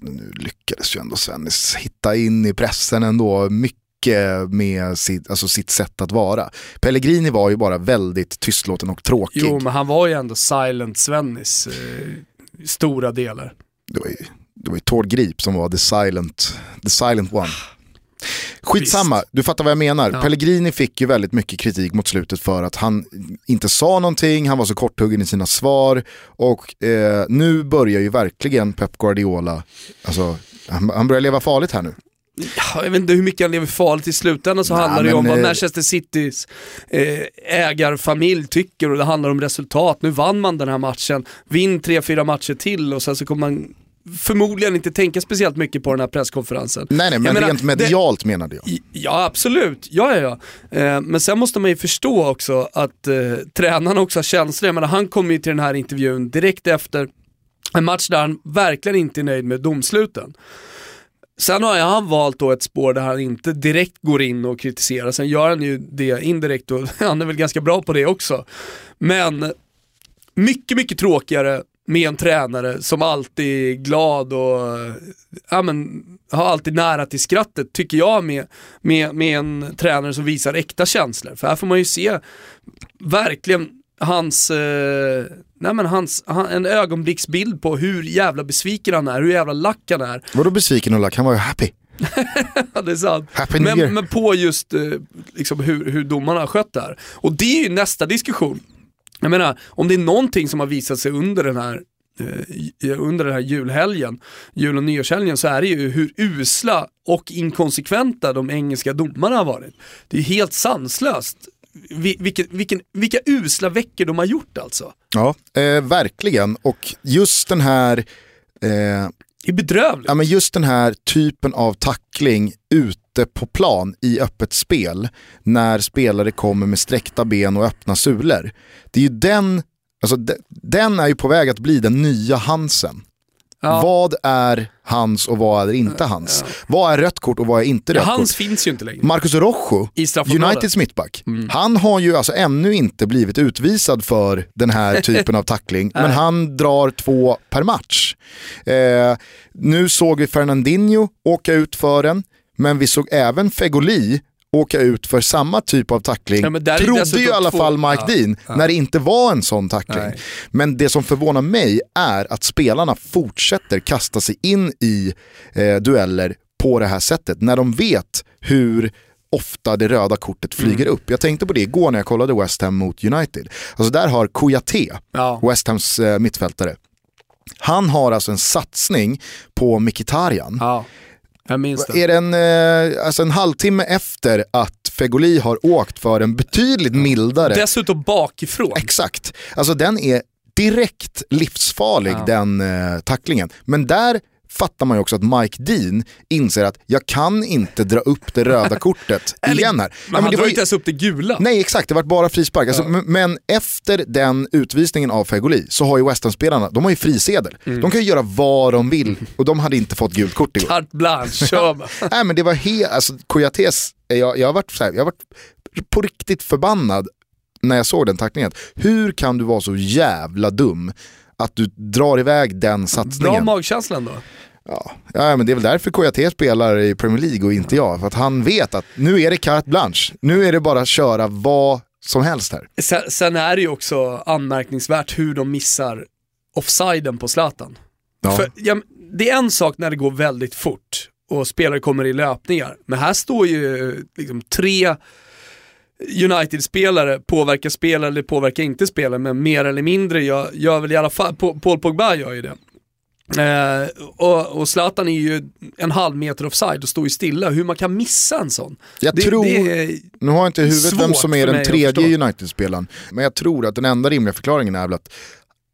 nu lyckades ju ändå Svennis hitta in i pressen ändå mycket med sitt, alltså sitt sätt att vara. Pellegrini var ju bara väldigt tystlåten och tråkig. Jo, men han var ju ändå silent Svennis eh, stora delar. Det var ju, det var ju Tord Grip som var the silent, the silent one. Skitsamma, Visst. du fattar vad jag menar. Ja. Pellegrini fick ju väldigt mycket kritik mot slutet för att han inte sa någonting, han var så korthuggen i sina svar och eh, nu börjar ju verkligen Pep Guardiola, alltså han, han börjar leva farligt här nu. Jag vet inte hur mycket han lever farligt, i slutändan så Nej, handlar det ju om vad eh, Manchester Citys eh, ägarfamilj tycker och det handlar om resultat. Nu vann man den här matchen, vinn tre, fyra matcher till och sen så kommer man förmodligen inte tänka speciellt mycket på den här presskonferensen. Nej, nej, men jag rent menar, medialt det, menade jag. Ja, absolut. Ja, ja, ja. Eh, men sen måste man ju förstå också att eh, tränarna också har känslor. Jag menar, han kom ju till den här intervjun direkt efter en match där han verkligen inte är nöjd med domsluten. Sen har han valt då ett spår där han inte direkt går in och kritiserar, sen gör han ju det indirekt och [LAUGHS] han är väl ganska bra på det också. Men mycket, mycket tråkigare med en tränare som alltid är glad och ja, men, har alltid nära till skrattet, tycker jag, med, med, med en tränare som visar äkta känslor. För här får man ju se verkligen hans, eh, nej men hans, han, en ögonblicksbild på hur jävla besviken han är, hur jävla lack han är. Vadå besviken och lack? Han var ju happy. [LAUGHS] Det är sant. Men, men på just eh, liksom hur, hur domarna har skött det här. Och det är ju nästa diskussion. Jag menar, om det är någonting som har visat sig under den här eh, under den här julhelgen, jul och nyårshelgen, så är det ju hur usla och inkonsekventa de engelska domarna har varit. Det är helt sanslöst. Vilken, vilken, vilka usla veckor de har gjort alltså. Ja, eh, verkligen. Och just den här eh, det är bedrövligt. Ja, men just den här typen av tackling ute på plan i öppet spel när spelare kommer med sträckta ben och öppna sulor. Det är ju den, alltså de, den är ju på väg att bli den nya Hansen. Ja. Vad är hans och vad är inte hans? Vad är rött kort och vad är inte Ja, rött hans kort? finns ju inte längre. Marcus Rojo. Uniteds mittback, han har ju alltså ännu inte blivit utvisad för den här [LAUGHS] typen av tackling, men han drar två per match. Eh, nu såg vi Fernandinho åka ut för den, men vi såg även Fegoli åka ut för samma typ av tackling, Ja, trodde ju i alla två- fall Mike Ja, Dean, när det inte var en sån tackling. Nej. Men det som förvånar mig är att spelarna fortsätter kasta sig in i eh, dueller på det här sättet när de vet hur ofta det röda kortet flyger Mm. upp. Jag tänkte på det igår när jag kollade West Ham mot United. Alltså där har Kouyaté, Ja. West Hams eh, mittfältare, han har alltså en satsning på Mkhitaryan. Ja, jag minns det. Är det en, eh, alltså en halvtimme efter att Fegoli har åkt för en betydligt mildare Dessutom bakifrån. Exakt. Alltså den är direkt livsfarlig Ja. den eh, tacklingen. Men där fattar man ju också att Mike Dean inser att jag kan inte dra upp det röda [LAUGHS] kortet igen här. Men Ja, han det drar var ju inte ens upp det gula. Nej exakt, det var bara frispark. Alltså, m- Men efter den utvisningen av Fegoli så har ju West Ham-spelarna, de har ju frisedel. Mm. De kan ju göra vad de vill och de hade inte fått gult kort igår. Carte blanche, kör [LAUGHS] bara. Nej men det var helt, alltså Kouyatés, jag, jag, har varit så här, jag har varit på riktigt förbannad när jag såg den tacklingen. Hur kan du vara så jävla dum att du drar iväg den Bra satsningen? magkänsla ändå. Ja, ja men det är väl därför Kouyaté spelar i Premier League och inte jag. För att han vet att nu är det carte blanche. Nu är det bara att köra vad som helst här. Sen, sen är det ju också anmärkningsvärt hur de missar offsiden på Zlatan. Ja. För, ja, det är en sak när det går väldigt fort och spelare kommer i löpningar. Men här står ju liksom tre United-spelare, påverkar spelare eller påverkar inte spelare, men mer eller mindre gör, gör väl i alla fall, Pa- Paul Pogba gör ju det. Eh, och, och Zlatan är ju en halv meter offside och står ju stilla, hur man kan missa en sån. Jag det, tror- det är, Nu har jag inte i huvudet vem som är den tredje. United-spelaren. Men jag tror att den enda rimliga förklaringen är väl att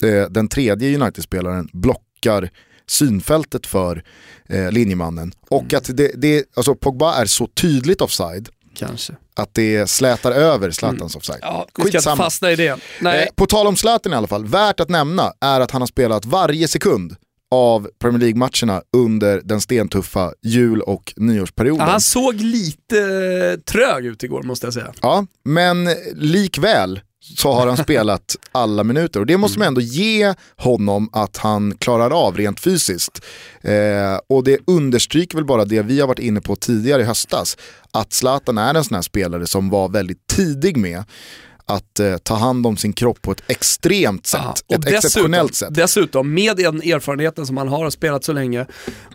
eh, den tredje United-spelaren blockar synfältet för eh, linjemannen. Och att det, det, alltså Pogba är så tydligt offside kanske. att det slätar över Zlatans offside. Ja, vi ska inte fastna i det. Nej. Eh, på tal om Zlatan i alla fall, värt att nämna är att han har spelat varje sekund av Premier League-matcherna under den stentuffa jul och nyårsperioden. Ja, han såg lite trög ut igår måste jag säga. Ja, men likväl så har han spelat alla minuter. Och det måste man ändå ge honom att han klarar av rent fysiskt. Eh, och det understryker väl bara det vi har varit inne på tidigare i höstas, att Zlatan är en sån här spelare som var väldigt tidig med att eh, ta hand om sin kropp på ett extremt sätt, Ja, ett exceptionellt sätt. Dessutom, med den erfarenheten som han har och spelat så länge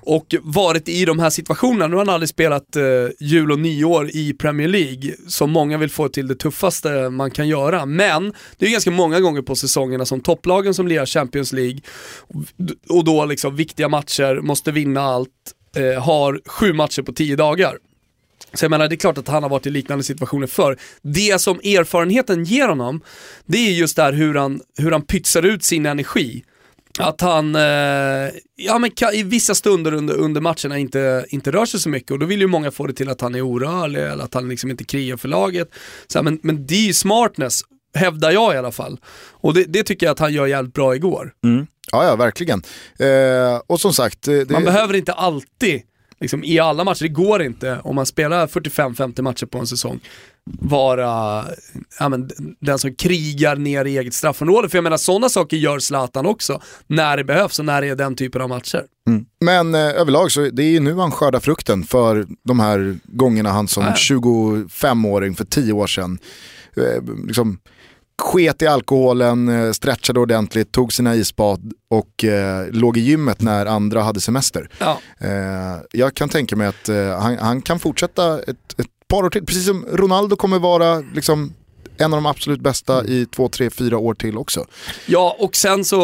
och varit i de här situationerna, nu har han aldrig spelat eh, jul och nyår i Premier League, som många vill få till det tuffaste man kan göra. Men det är ganska många gånger på säsongerna som topplagen som lirar Champions League och, och då liksom viktiga matcher, måste vinna allt, eh, har sju matcher på tio dagar. Så jag menar, det är klart att han har varit i liknande situationer förr. Det som erfarenheten ger honom, det är just där hur han, hur han pytsar ut sin energi. Att han, eh, ja men kan, i vissa stunder under, under matcherna inte, inte rör sig så mycket och då vill ju många få det till att han är orörlig eller att han liksom inte krigar för laget. Så men, men det är ju smartness, hävdar jag i alla fall. Och det, det tycker jag att han gör jävligt bra igår. Ja, ja, verkligen. Eh, och som sagt, eh, det, Man behöver inte alltid liksom, i alla matcher. Det går inte, om man spelar 45-50 matcher på en säsong, vara ja, men, den som krigar ner i eget straffområde. För jag menar sådana saker gör Zlatan också, när det behövs och när det är den typen av matcher. Mm. Men eh, överlag så det är ju nu han skördar frukten för de här gångerna han som 25-åring för 10 år sedan eh, liksom, sket i alkoholen, eh, stretchade ordentligt, tog sina isbad och eh, låg i gymmet när andra hade semester. Ja. Eh, jag kan tänka mig att eh, han, han, kan fortsätta ett, ett par år till, precis som Ronaldo kommer vara liksom, en av de absolut bästa i två, tre, fyra år till också. Ja, och sen så...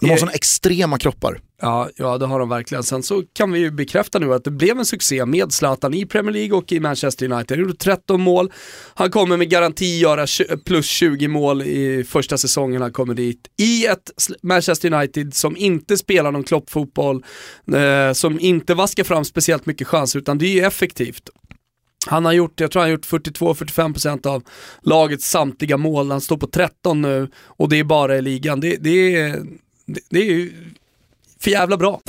De har sådana extrema kroppar. Ja, ja, det har de verkligen. Sen så kan vi ju bekräfta nu att det blev en succé med Zlatan i Premier League och i Manchester United. Han gjorde 13 mål. Han kommer med garanti göra plus 20 mål i första säsongen han kommer dit. I ett Manchester United som inte spelar någon kloppfotboll, eh, som inte vaskar fram speciellt mycket chanser, utan det är ju effektivt. Han har gjort, jag tror han har gjort 42-45% av lagets samtliga mål, han står på 13 nu och det är bara i ligan. Det, det, är, det, det är ju för jävla bra.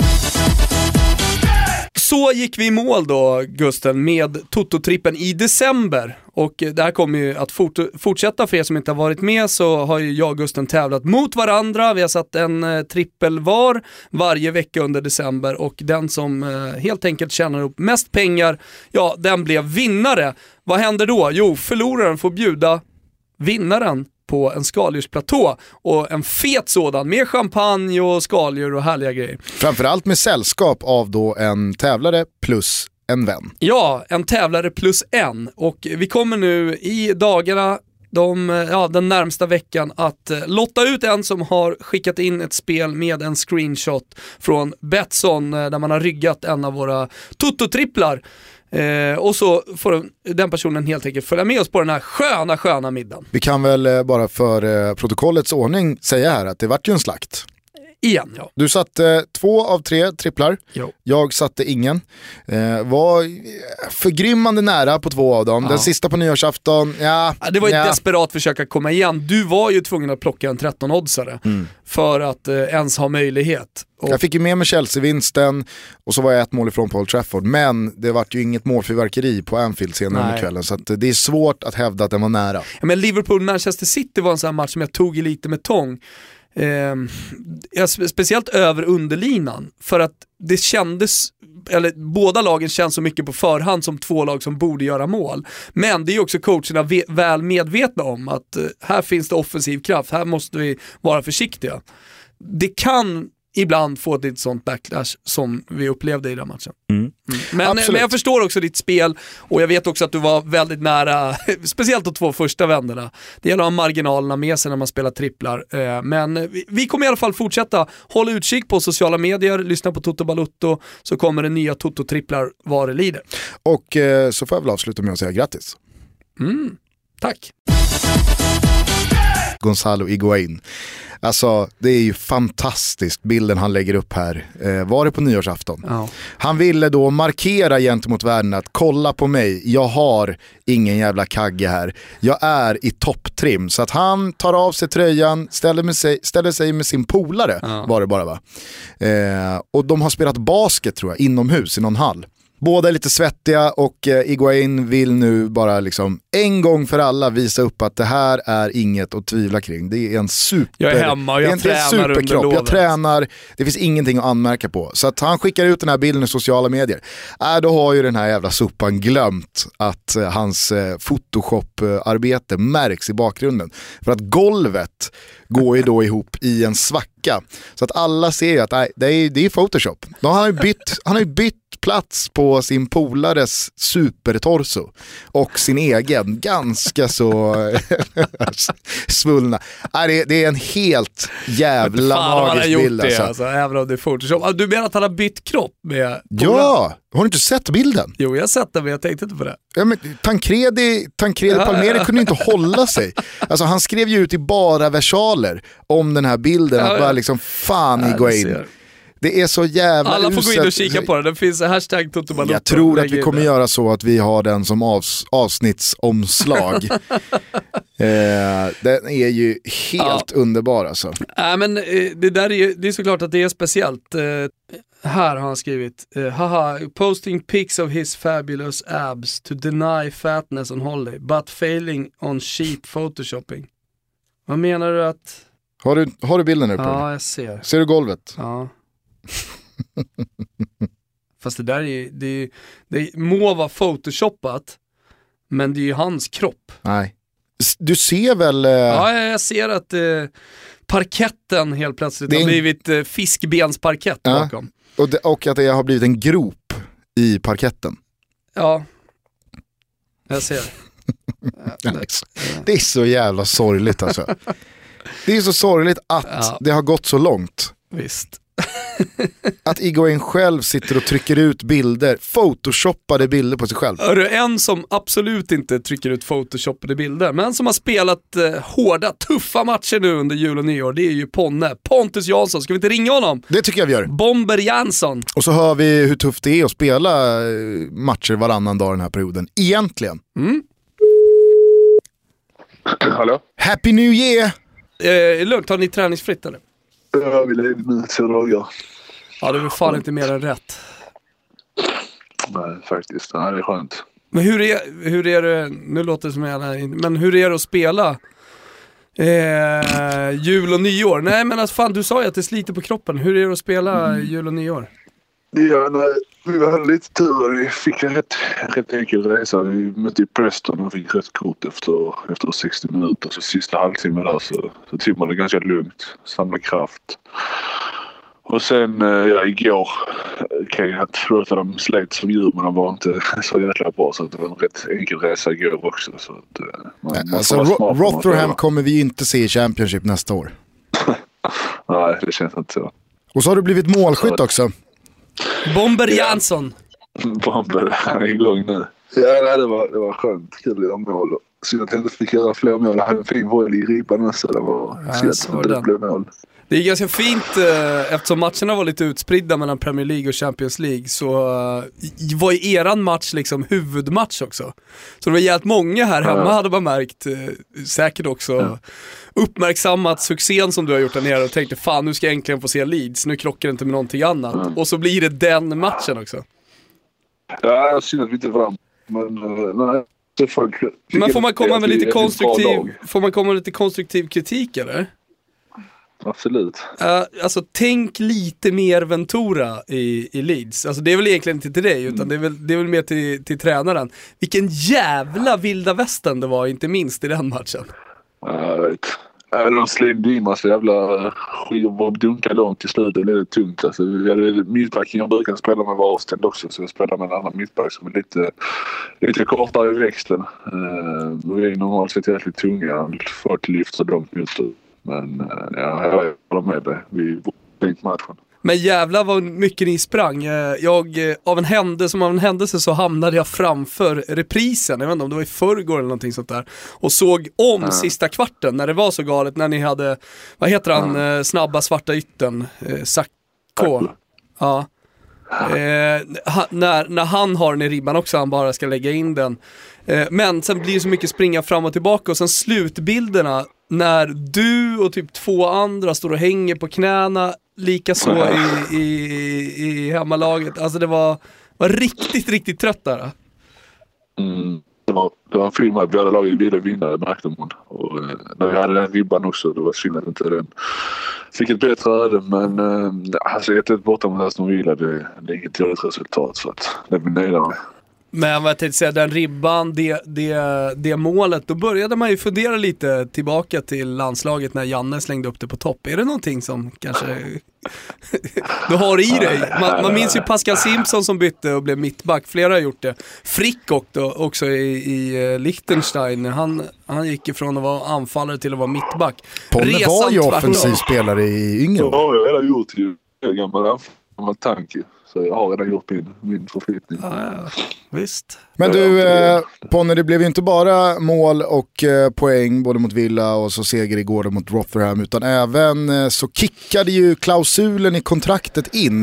Så gick vi i mål då, Gusten, med Toto-trippen i december. Och det här kommer ju att fort fortsätta, för er som inte har varit med så har ju jag och Gusten tävlat mot varandra. Vi har satt en eh, trippel var varje vecka under december och den som eh, helt enkelt tjänar upp mest pengar, ja den blev vinnare. Vad händer då? Jo, förloraren får bjuda vinnaren på en skaldjursplatå och en fet sådan med champagne och skaldjur och härliga grejer. Framförallt med sällskap av då en tävlare plus en vän. Ja, en tävlare plus en och vi kommer nu i dagarna de, ja, den närmsta veckan att eh, lotta ut en som har skickat in ett spel med en screenshot från Betsson eh, där man har ryggat en av våra Toto-tripplar. Eh, och så får den personen helt enkelt följa med oss på den här sköna, sköna middagen. Vi kan väl eh, bara för eh, protokollets ordning säga här att det vart ju en slakt. Igen ja. Du satte två av tre tripplar, jo. jag satte ingen. Eh, var förgrymmande nära på två av dem. Ja. Den sista på nyårsafton, ja. det var ett ja. desperat försök att komma igen. Du var ju tvungen att plocka en 13-oddsare mm. för att eh, ens ha möjlighet. Och... Jag fick ju med mig Chelsea-vinsten och så var jag ett mål ifrån på Old Trafford. Men det vart ju inget målfyrverkeri på Anfield senare under kvällen. Så det är svårt att hävda att den var nära. Ja, men Liverpool-Manchester City var en sån här match som jag tog i lite med tång. Eh, speciellt över underlinan, för att det kändes, eller båda lagen känns så mycket på förhand som två lag som borde göra mål. Men det är också coacherna väl medvetna om att eh, här finns det offensiv kraft, här måste vi vara försiktiga. Det kan ibland få ett sånt backlash som vi upplevde i den matchen. Mm. Mm. Men, men, jag förstår också ditt spel och jag vet också att du var väldigt nära, [LAUGHS] speciellt de två första vänderna. Det gäller att ha marginalerna med sig när man spelar tripplar. Eh, men vi kommer i alla fall fortsätta. Håll utkik på sociala medier, lyssna på Toto Balutto så kommer det nya Toto-tripplar vad det lider. Och eh, så får jag väl avsluta med att säga grattis. Mm. Tack. Gonzalo Iguain. Alltså det är ju fantastiskt bilden han lägger upp här. Eh, var det på nyårsafton? Ja. Han ville då markera gentemot världen att kolla på mig, jag har ingen jävla kagge här. Jag är i topptrim. Så att han tar av sig tröjan, ställer, med sig, ställer sig med sin polare, ja. var det bara va? Eh, och de har spelat basket tror jag, inomhus i någon hall. Båda är lite svettiga och eh, Iguain vill nu bara liksom en gång för alla visa upp att det här är inget att tvivla kring. Det är en super... Jag är hemma och jag en, tränar under lovet. Jag tränar, det finns ingenting att anmärka på. Så att han skickar ut den här bilden i sociala medier. Äh, då har ju den här jävla sopan glömt att eh, hans eh, Photoshop-arbete märks i bakgrunden. För att golvet går ju då ihop i en svacka. Så att alla ser ju att nej, det, är, det är Photoshop. Då har han, ju bytt, han har ju bytt plats på sin polares supertorso och sin egen ganska så [LAUGHS] svullna. Nej, det, är en helt jävla magisk bild. Det, alltså. alltså. även om det är Photoshop. Du menar att han har bytt kropp med polaren? Ja, har du inte sett bilden? Jo, jag har sett den men jag tänkte inte på det. Ja, men Tancredi, Tancredi Palmeri kunde inte [LAUGHS] hålla sig. Alltså, han skrev ju ut i bara versaler om den här bilden, ja, att bara liksom fan ja, gå in. Det är så jävla Alla får gå in och kika på den, den finns hashtag Toto Jag tror att vi kommer göra så att vi har den som avs avsnittsomslag. [LAUGHS] eh, den är ju helt ja. underbar alltså. Äh, men, eh, det där är ju, det är såklart att det är speciellt. Eh, Här har han skrivit, eh, haha, posting pics of his fabulous abs to deny fatness on holiday, but failing on cheap photoshopping. Vad menar du att... Har du, har du bilden uppe? Ja, jag ser. Ser du golvet? Ja. [LAUGHS] Fast det där är det, är- det må vara photoshoppat, men det är ju hans kropp. Nej. Du ser väl... eh, Ja, jag ser att eh, parketten helt plötsligt Det är har blivit eh, fiskbensparkett Ja. bakom. och, det, och att det har blivit en grop i parketten. Ja, jag ser. [LAUGHS] Det är så jävla sorgligt alltså. Det är så sorgligt att Ja. det har gått så långt. Visst. [LAUGHS] Att Iguain själv sitter och trycker ut bilder, photoshoppade bilder på sig själv. Hörru, en som absolut inte trycker ut photoshopade bilder, men som har spelat eh, hårda, tuffa matcher nu under jul och nyår, det är ju Ponne. Pontus Jansson, ska vi inte ringa honom? Det tycker jag vi gör. Bomber Jansson. Och så hör vi hur tufft det är att spela eh, matcher varannan dag den här perioden. Egentligen. Hallå? Happy New Year! Eh, lugnt, har ni träningsfritt eller? Jag vill ledig nu två dagar. Ja, det väl fan inte mer än rätt. Nej, faktiskt. Nej, det är skönt. Men hur är, hur är det, nu låter det som jag men hur är det att spela eh, jul och nyår? Nej men alltså fan, du sa ju att det sliter på kroppen. Hur är det att spela jul och nyår? Ja, nej, vi hade lite tur. Vi fick en rätt, rätt enkel resa. Vi mötte ju Preston och fick rött kort efter, efter 60 minuter. Så sista halvtimmen där så, så tog man det ganska lugnt. Samla kraft. Och sen eh, ja, igår eh, jag inte förlåta de slet som djur men de var inte [LAUGHS] så jäkla bra så det var en rätt enkel resa igår också. Så att, eh, man, man Alltså, vara Ro- man Rotherham kommer vi inte se i Championship nästa år. [LAUGHS] Nej, det känns inte så. Och så har du blivit målskytt också. Bomber Jansson. Bomber är igång nu. Ja, nej, det, var, det var skönt. Kul att göra mål. Synd att jag inte fick göra fler mål. Jag hade en fin volley i ribban också. Det var Ja, synd så att det blev mål. Det är ganska fint eh, eftersom matcherna var lite utspridda mellan Premier League och Champions League så eh, var ju eran match liksom huvudmatch också. Så det var jävligt många här hemma Ja. hade man märkt, eh, säkert också uppmärksammat succén som du har gjort där nere och tänkte fan nu ska jag äntligen få se Leeds, nu krockar det inte med någonting annat. Och så blir det den matchen också. Ja, synd att vi inte vann. Men nej. Men får man komma med lite konstruktiv, får man komma med lite konstruktiv kritik eller? Absolut. Uh, alltså tänk lite mer Ventura i, i Leeds. Alltså det är väl egentligen inte till dig utan det är väl, det är väl mer till, till tränaren. Vilken jävla vilda västern det var inte minst i den matchen. Ja, jag vet. Ja, de slängde in massa jävla skivor och dunkade långt till slut. Det blev lite tungt. Alltså, mittbacken jag brukar spela med var avstängd också så jag spelar med en annan mittback som är lite, lite kortare i växten. Uh, vi är normalt sett jäkligt tunga. Folk lyfter långt mot. Men uh, ja, jag håller med dig. Vi tänkte matchen. Men jävla vad mycket ni sprang. Eh, Jag, eh, av en händelse, som av en händelse så hamnade jag framför reprisen, jag vet inte om det var i förrgår eller någonting sånt där. Och såg om sista kvarten när det var så galet, när ni hade, vad heter han, eh, snabba svarta ytten, eh, Sacco. Ja. Eh, ha, när, när han har den i ribban också, han bara ska lägga in den. Eh, men sen blir det så mycket springa fram och tillbaka och sen slutbilderna när du och typ två andra står och hänger på knäna, likaså i, i, i hemmalaget. Alltså det var, var riktigt, riktigt trött där. Mm. Det var, det var en fin match. Båda lagen ville vinna, det märkte man. Och, eh, när vi hade den ribban också, det var synd att inte den fick ett bättre öde. Men eh, alltså 1-1 borta mot Aston Villa, det, det är inget dåligt resultat. Så att det är vi nöjda med. Men vad jag tänkte säga, den ribban, det, det, det målet, då började man ju fundera lite tillbaka till landslaget när Janne slängde upp det på topp. Är det någonting som kanske [LAUGHS] du har i dig? Man, man minns ju Pascal Simpson som bytte och blev mittback, flera har gjort det. Frick också, också i, i eh, Liechtenstein, han, han gick ifrån att vara anfallare till att vara mittback. Ponne var ju offensiv spelare i år. har jag gjort ju. Är gammal gammal tanke. Så jag har redan gjort min, min förflyttning. Ja, visst. Men du, eh, Ponne, det blev ju inte bara mål och eh, poäng både mot Villa och så seger igår mot Rotherham, utan även eh, så kickade ju klausulen i kontraktet in.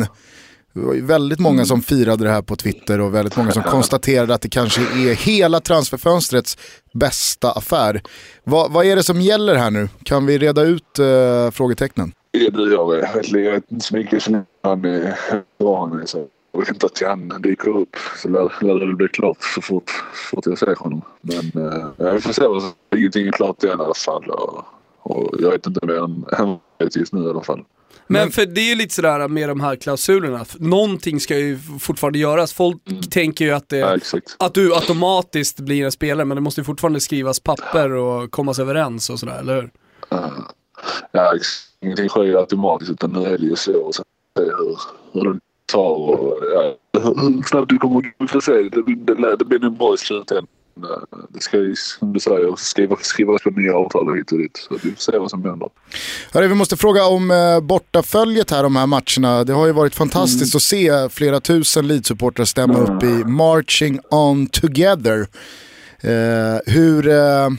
Det var ju väldigt många som firade det här på Twitter och väldigt många som [LAUGHS] konstaterade att det kanske är hela transferfönstrets bästa affär. Vad, vad är det som gäller här nu? Kan vi reda ut eh, frågetecknen? Ja, du, jag vet, jag vet inte så mycket som han är van vid. Så jag väntar till han dyker upp så lär, lär det bli klart så fort, så fort jag ser honom. Men eh, vi får se. Ingenting är klart än i alla fall. Och, och jag vet inte mer än vet just nu i alla fall. Men för det är ju lite sådär med de här klausulerna, någonting ska ju fortfarande göras. Folk tänker ju att, det, Ja, att du automatiskt blir en spelare, men det måste ju fortfarande skrivas papper och kommas överens och sådär, eller hur? Uh, ja, ingenting sker ju automatiskt utan nu är det ju så. Och sen se hur, hur det tar och ja, hur snabbt du kommer vi får se. Det, det, det, blir nog bra i slutändan. Det ska ju, som du säger, skriva, skrivas på nya avtal och hit och dit. Så vi får se vad som händer. Hörru, vi måste fråga om eh, bortaföljet här de här matcherna. Det har ju varit fantastiskt att se flera tusen Leeds-supportrar stämma upp i Marching On Together. Eh, hur, eh,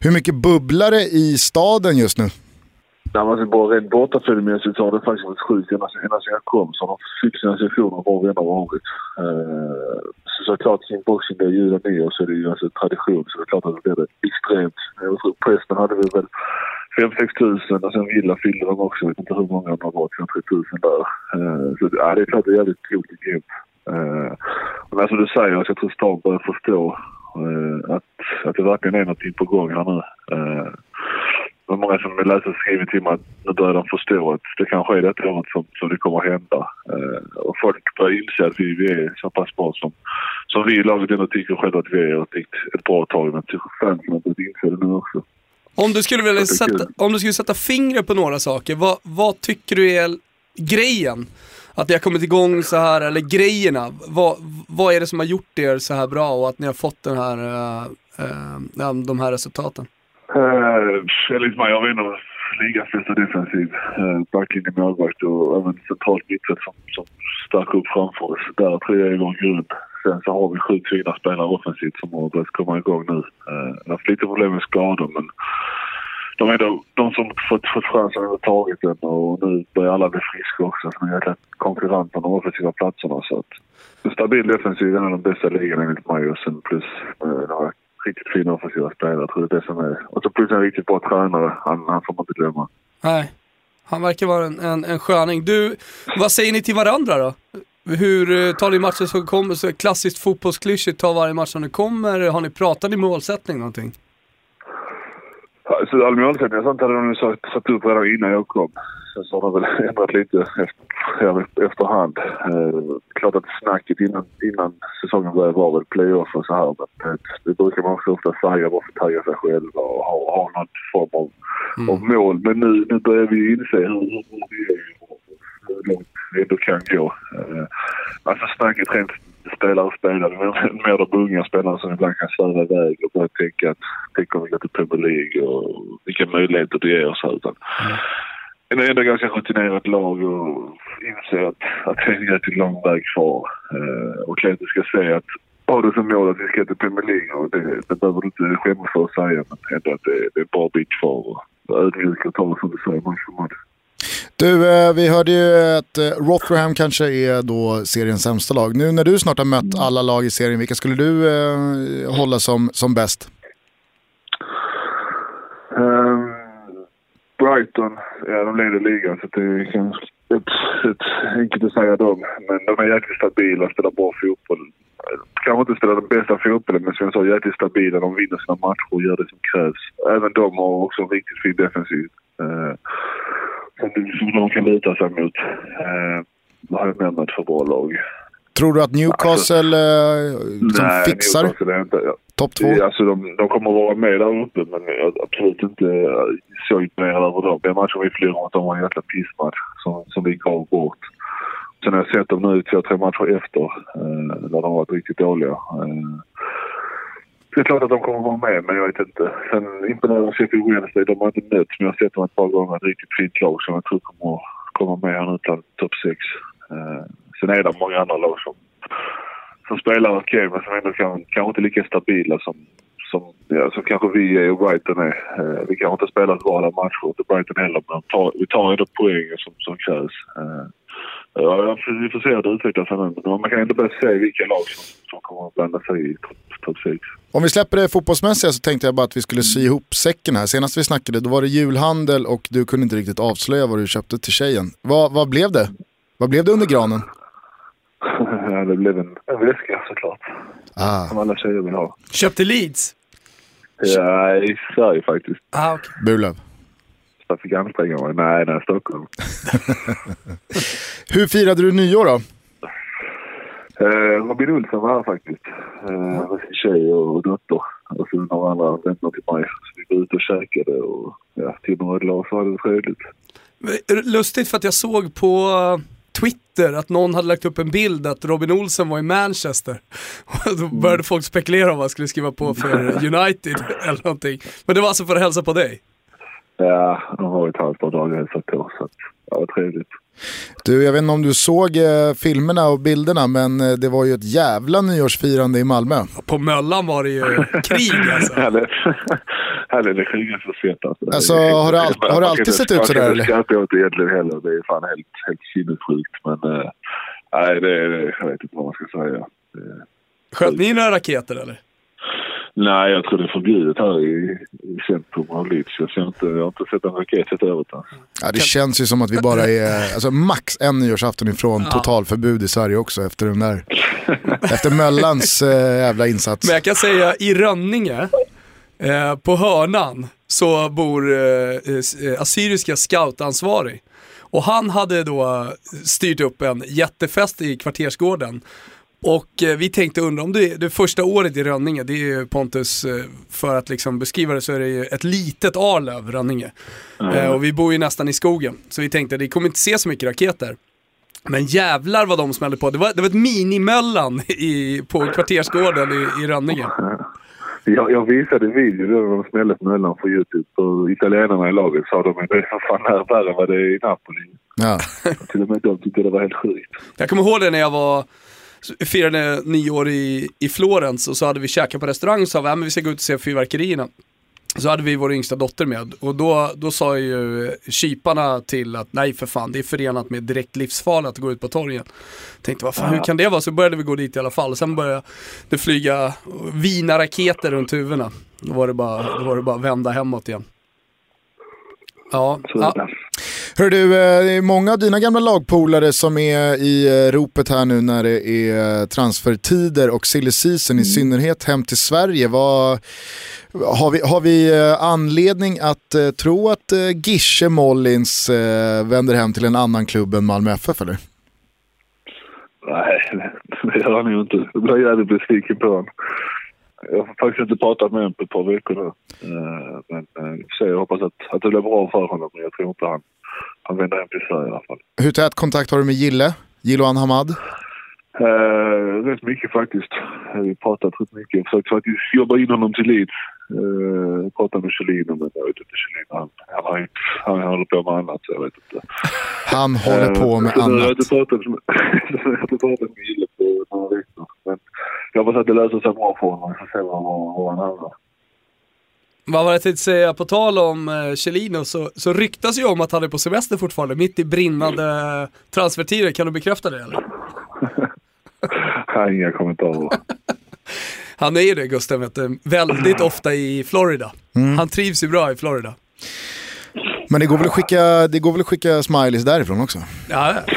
hur mycket bubblar det i staden just nu? Nej, men alltså bara rent bortaföljemässigt så har det faktiskt varit sjukt ända sedan jag kom. Så har de fyllt sina sessioner var vi än har varit. Eh, så såklart kring Boxing Day, jul och nyår så är det ju alltså tradition. Så det är klart att det blir extremt. Jag tror prästen hade vi väl 5-6 tusen och sen Villa fyllde de också. Jag vet inte hur många de har varit, 3 tusen där. Eh, så ja, det är klart det är jävligt coolt och grymt. Eh, men som du säger, alltså, jag tror stan börjar förstå eh, att, att det verkligen är någonting på gång här nu. Eh, var många som läste och skrivit till mig att nu börjar de förstå att det kanske är detta året som, som det kommer att hända. Eh, och folk börjar inse att vi, vi är så pass bra som, som vi i laget ändå tycker själva att vi är ett, ett bra tag. Men fansen har börjat inse det nu också. Om du skulle vilja sätta, om du skulle sätta fingret på några saker, vad, vad tycker du är grejen? Att ni har kommit igång så här, eller grejerna, vad, vad är det som har gjort er så här bra och att ni har fått den här, eh, ja, de här resultaten? Eh, enligt mig har vi inte, ligans bästa defensiv. Uh, Backlinje, målvakt och även centralt mittfält som, som stack upp framför oss. Där tror jag är vår grund. Sen så har vi sjukt fina spelare offensivt som har börjat komma igång nu. Uh, har haft lite problem med skador men de är de, de som fått, fått chansen och tagit den och nu börjar alla bli friska också. Så nu är det konkurrent på de offensiva platserna. Så att en stabil defensiv är en av de bästa ligorna enligt mig och sen plus eh, några riktigt fina offensiva spelare. Jag tror det är det som är. Och så plus en riktigt bra tränare. Han, han får man inte glömma. Nej, han verkar vara en, en, en sköning. Du, vad säger ni till varandra då? Hur eh, tar ni matchen som kommer? Så klassiskt fotbollsklyschigt, ta varje match som det kommer. Har ni pratat i målsättning någonting? Så all målsättning och sånt hade de satt, satt upp redan innan jag kom. Sen så har de väl [LAUGHS] ändrat lite efter, efterhand. Eh, klart att snacket innan, innan säsongen började var väl playoff och så här. Men det, det brukar man också ofta säga bara för att tagga sig själva och ha, ha någon form av, av mål. Men nu, nu börjar vi ju inse hur, hur bra vi är och hur långt vi ändå kan gå. Eh, alltså snacket rent spelare och spelare, men mer de unga spelarna som ibland kan sväva iväg och börja tänka att tänk om vi går till Premier League och vilka möjligheter det ger oss här. Utan, det är ändå ganska rutinerat lag och inser att, att det är en rätt lång väg kvar. Eh, och du ska säga att har du som mål att vi ska till Premier League och det, det behöver du inte skämmas för att säga men ändå att det, det är en bra bit kvar. Ödmjuk och ta som du säger match för match. Du, eh, vi hörde ju att eh, Rotherham kanske är då seriens sämsta lag. Nu när du snart har mött alla lag i serien, vilka skulle du eh, hålla som, som bäst? Ehm, Brighton, ja de leder ligan så det är kanske ett, ett, enkelt att säga dem. Men de är jäkligt stabila, spelar bra fotboll. Kanske inte spelar den bästa fotbollen men som jag sa jäkligt stabila. De vinner sina matcher och gör det som krävs. Även de har också en riktigt fin defensiv. Uh, som de kan luta sig mot. Vad har jag med mig för bra lag? Tror du att Newcastle eh, som Nej, fixar Newcastle är inte... Topp två? Ja, Alltså de, de kommer att vara med där uppe men jag är absolut inte eh, så imponerad över dem. Den matchen vi förlorade mot dem var en jäkla pissmatch som, som vi gav bort. Sen har jag sett dem nu i två, tre matcher efter eh, där de har varit riktigt dåliga. Eh, det är klart att de kommer att vara med men jag vet inte. Sen imponerar Sheffield Wednesday. De har inte mötts men jag har sett dem ett par gånger. Ett riktigt fint lag som jag tror kommer att komma med här nu bland topp sex. Eh, sen är det många andra lag som som spelar okej men som ändå kan, kanske inte lika stabila som, som, ja, som kanske vi är och Brighton är. Eh, vi kanske inte spelar bra alla matcher, inte Brighton heller, men tar, vi tar ändå poängen som, som krävs. Eh, ja, vi får se hur det utvecklar sig nu, men man kan ändå börja se vilka lag som, som kommer att blanda sig i topp 6. Om vi släpper det fotbollsmässiga så tänkte jag bara att vi skulle sy ihop säcken här. Senast vi snackade då var det julhandel och du kunde inte riktigt avslöja vad du köpte till tjejen. Vad, vad blev det? Vad blev det under granen? [LAUGHS] ja, det blev en, en väska såklart. Ah, Som alla tjejer vill ha. Köpte Leeds? Ja, i Sverige faktiskt. Ah, okay. Burlöv. Jag fick anstränga mig. Nej, nej, Stockholm. [LAUGHS] Hur firade du nyår då? Eh, Robin Olsson var här faktiskt. Eh, med sin tjej och dotter. Och så några andra vänner till mig. Så vi var ute och käkade och ja, till några glas och hade det trevligt. Lustigt för att jag såg på Twitter att någon hade lagt upp en bild att Robin Olsen var i Manchester. Och [LAUGHS] då började folk spekulera om vad han skulle skriva på för [LAUGHS] United eller någonting. Men det var alltså för att hälsa på dig? Ja, de har ett halvt par dagar hälsat på så ja, det var trevligt. Du, jag vet inte om du såg eh, filmerna och bilderna men eh, det var ju ett jävla nyårsfirande i Malmö. På Möllan var det ju krig [LAUGHS] alltså. Ja, det, ja, det är kriget för sett alltså. Alltså, har det all- har det alltid sett ut sådär, eller? Jag kan inte skratta åt det egentligen heller. Det är fan helt, helt sinnessjukt. Men eh, nej, det, det, jag vet inte vad man ska säga. Det, Sköt ni några raketer eller? nej, jag tror det är förbjudet här i, i centrum av Leeds. Jag, ser inte, jag har inte sett en raket sett över det. Ja, det känns ju som att vi bara är alltså, max en nyårsafton ifrån totalförbud i Sverige också efter den där. Efter Möllans eh, jävla insats. Men jag kan säga i Rönninge, eh, på hörnan, så bor eh, eh, assyriska scoutansvarig. Och han hade då styrt upp en jättefest i kvartersgården. Och eh, vi tänkte undra om det, det första året i Rönninge, det är ju Pontus, eh, för att liksom beskriva det så är det ju ett litet Arlöv, Rönninge. Eh, och vi bor ju nästan i skogen, så vi tänkte det kommer inte se så mycket raketer. Men jävlar vad de smällde på. Det var, det var ett minimöllan i, på kvartersgården i, i Rönninge. Jag, jag visade en video då när de smällde på Möllan på Youtube. Och italienarna i laget sa de att det är för fan här värre än vad det är i Napoli. Ja. Till och med de tyckte det var helt sjukt. Jag kommer ihåg det när jag var firade nyår i, i Florens och så hade vi käkat på restaurang och sa att vi ska gå ut och se fyrverkerierna. Så hade vi vår yngsta dotter med och då, då sa ju kyparna till att nej för fan det är förenat med direkt livsfarligt att gå ut på torgen. Tänkte vad fan hur kan det vara? Så började vi gå dit i alla fall. Sen började det flyga vina-raketer runt huvudena. Då var det bara, då var det bara vända hemåt igen. Ja. Hör du, eh, det är många av dina gamla lagpolare som är i eh, ropet här nu när det är transfertider och silly season i synnerhet hem till Sverige. Vad, har, vi, har vi eh, anledning att eh, tro att eh, Gische Mollins eh, vänder hem till en annan klubb än Malmö FF eller? Nej, det gör han ju inte. Jag blir jävligt besviken på honom. Jag har faktiskt inte pratat med honom på ett par veckor nu. Eh, Men eh, jag hoppas att, att det blir bra för honom. Men jag tror inte han, hem till Sverige i alla fall. Hur tät kontakt har du med Gille? Jiloan Hamad? Uh, rätt mycket faktiskt. Eh, Vi har pratat rätt mycket. Jag försökt faktiskt jobba in honom till Leeds. Uh, pratade med Kjellin men jag vet inte. Kjellin han, han, har inte, han håller på med annat så jag vet inte. Han håller på med Eh, har Jag annat. inte pratat med, [LAUGHS] jag har inte pratat med Gille på några veckor. Men jag hoppas att det löser sig bra för honom. Vi får se var, var han hamnar. Vad var det jag tänkte säga, på tal om eh, Chelino så, så ryktas ju om att han är på semester fortfarande, mitt i brinnande transfertider. Kan du bekräfta det eller? [LAUGHS] Jag har inga kommentarer. [LAUGHS] Han är ju det Gustav, vet du, väldigt ofta i Florida. Han trivs ju bra i Florida. Men det går väl att skicka, det går väl att skicka smileys därifrån också? Ja, ja.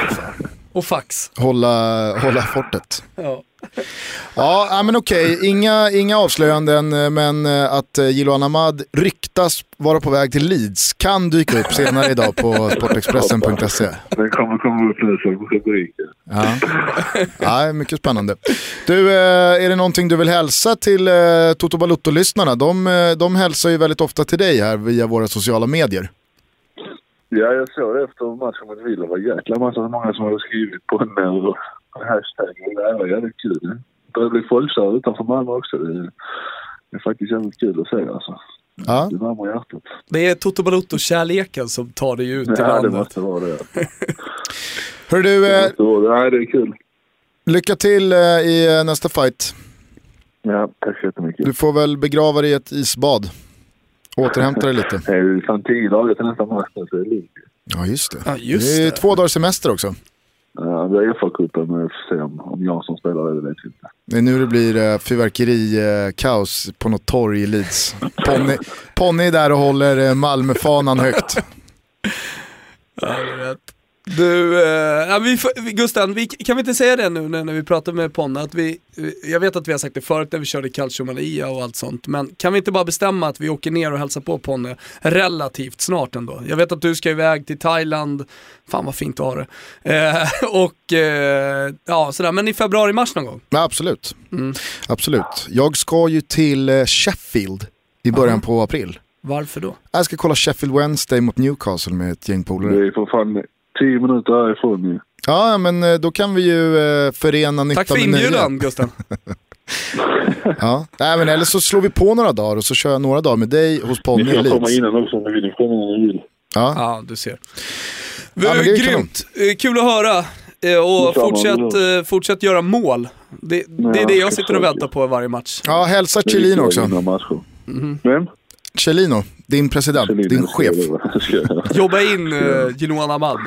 Och fax. Hålla, hålla fortet. Ja. Ja, men okej. Inga, inga avslöjanden, eh, men eh, att eh, Jiloan Ahmad ryktas vara på väg till Leeds kan dyka upp senare idag på [LAUGHS] sportexpressen.se. Den kommer komma upp nu som rubriker. Ja. ja, mycket spännande. Du, är det någonting du vill hälsa till Toto Balutto-lyssnarna? De, de hälsar ju väldigt ofta till dig här via våra sociala medier. Ja, jag såg det efter matchen mot Villa. Det var jäkla massa många som hade skrivit på en eh, hashtag. Det var jävligt kul. Det börjar bli folkkär utanför Malmö också. Det är, det är faktiskt jävligt kul att se alltså. Ja. Det värmer hjärtat. Det är Toto Balotto-kärleken som tar dig ut till Ja, det landet. måste vara det. [LAUGHS] Hör du, eh, Så, nej, det är kul. lycka till eh, i eh, nästa fight. Ja, tack så jättemycket. Du får väl begrava dig i ett isbad. Återhämta dig lite. [LAUGHS] Det är ju fan tio dagar till nästa match så det är lugnt. Ja, just det. Ja, just det är det. två dagars semester också. Uh, det är FA-cupen, men vi får se om, om Jansson spelar det, det vet vi inte. Det är nu det blir uh, fyrverkerikaos uh, på något torg i Leeds. Ponny, Ponny är där och håller uh, Malmöfanan högt. ja, det är rätt. Du, eh, ja, vi, Gusten, vi, kan vi inte säga det nu när vi pratar med Ponne? Att vi, jag vet att vi har sagt det förut när vi körde Calciomania och allt sånt, men kan vi inte bara bestämma att vi åker ner och hälsar på Ponne relativt snart ändå? Jag vet att du ska iväg till Thailand, fan vad fint att ha det. Eh, [LAUGHS] och eh, ja, sådär, men i februari-mars någon gång? Ja, absolut. Mm. Absolut. Jag ska ju till eh, Sheffield i början Aha. på april. Varför då? Jag ska kolla Sheffield Wednesday mot Newcastle med ett gäng polare. Det är för fan tio minuter härifrån ju. Ja, men eh, då kan vi ju eh, förena nytta Tack för inbjudan Gustav. [LAUGHS] ja, Nej, men eller så slår vi på några dagar och så kör jag några dagar med dig hos Ponny Ni får komma innan också om ni vill. Kom innan ni vill. Ja. ja, du ser. Ja, Grymt, kanon. Eh, kul att höra. Och fortsätt, fortsätt göra mål. Det, det är det jag sitter och väntar på varje match. Ja, hälsa Chelino också. Mm. Vem? Chelino, din president, Chelino, din chef. Jobba in uh, Ginoan Ahmad.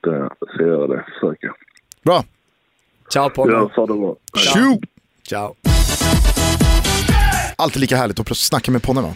Det ska jag göra det, försöka. Bra. Ciao Ponne. Ja, ha det bra. Ciao. Ciao. Alltid lika härligt att snacka med Ponne va?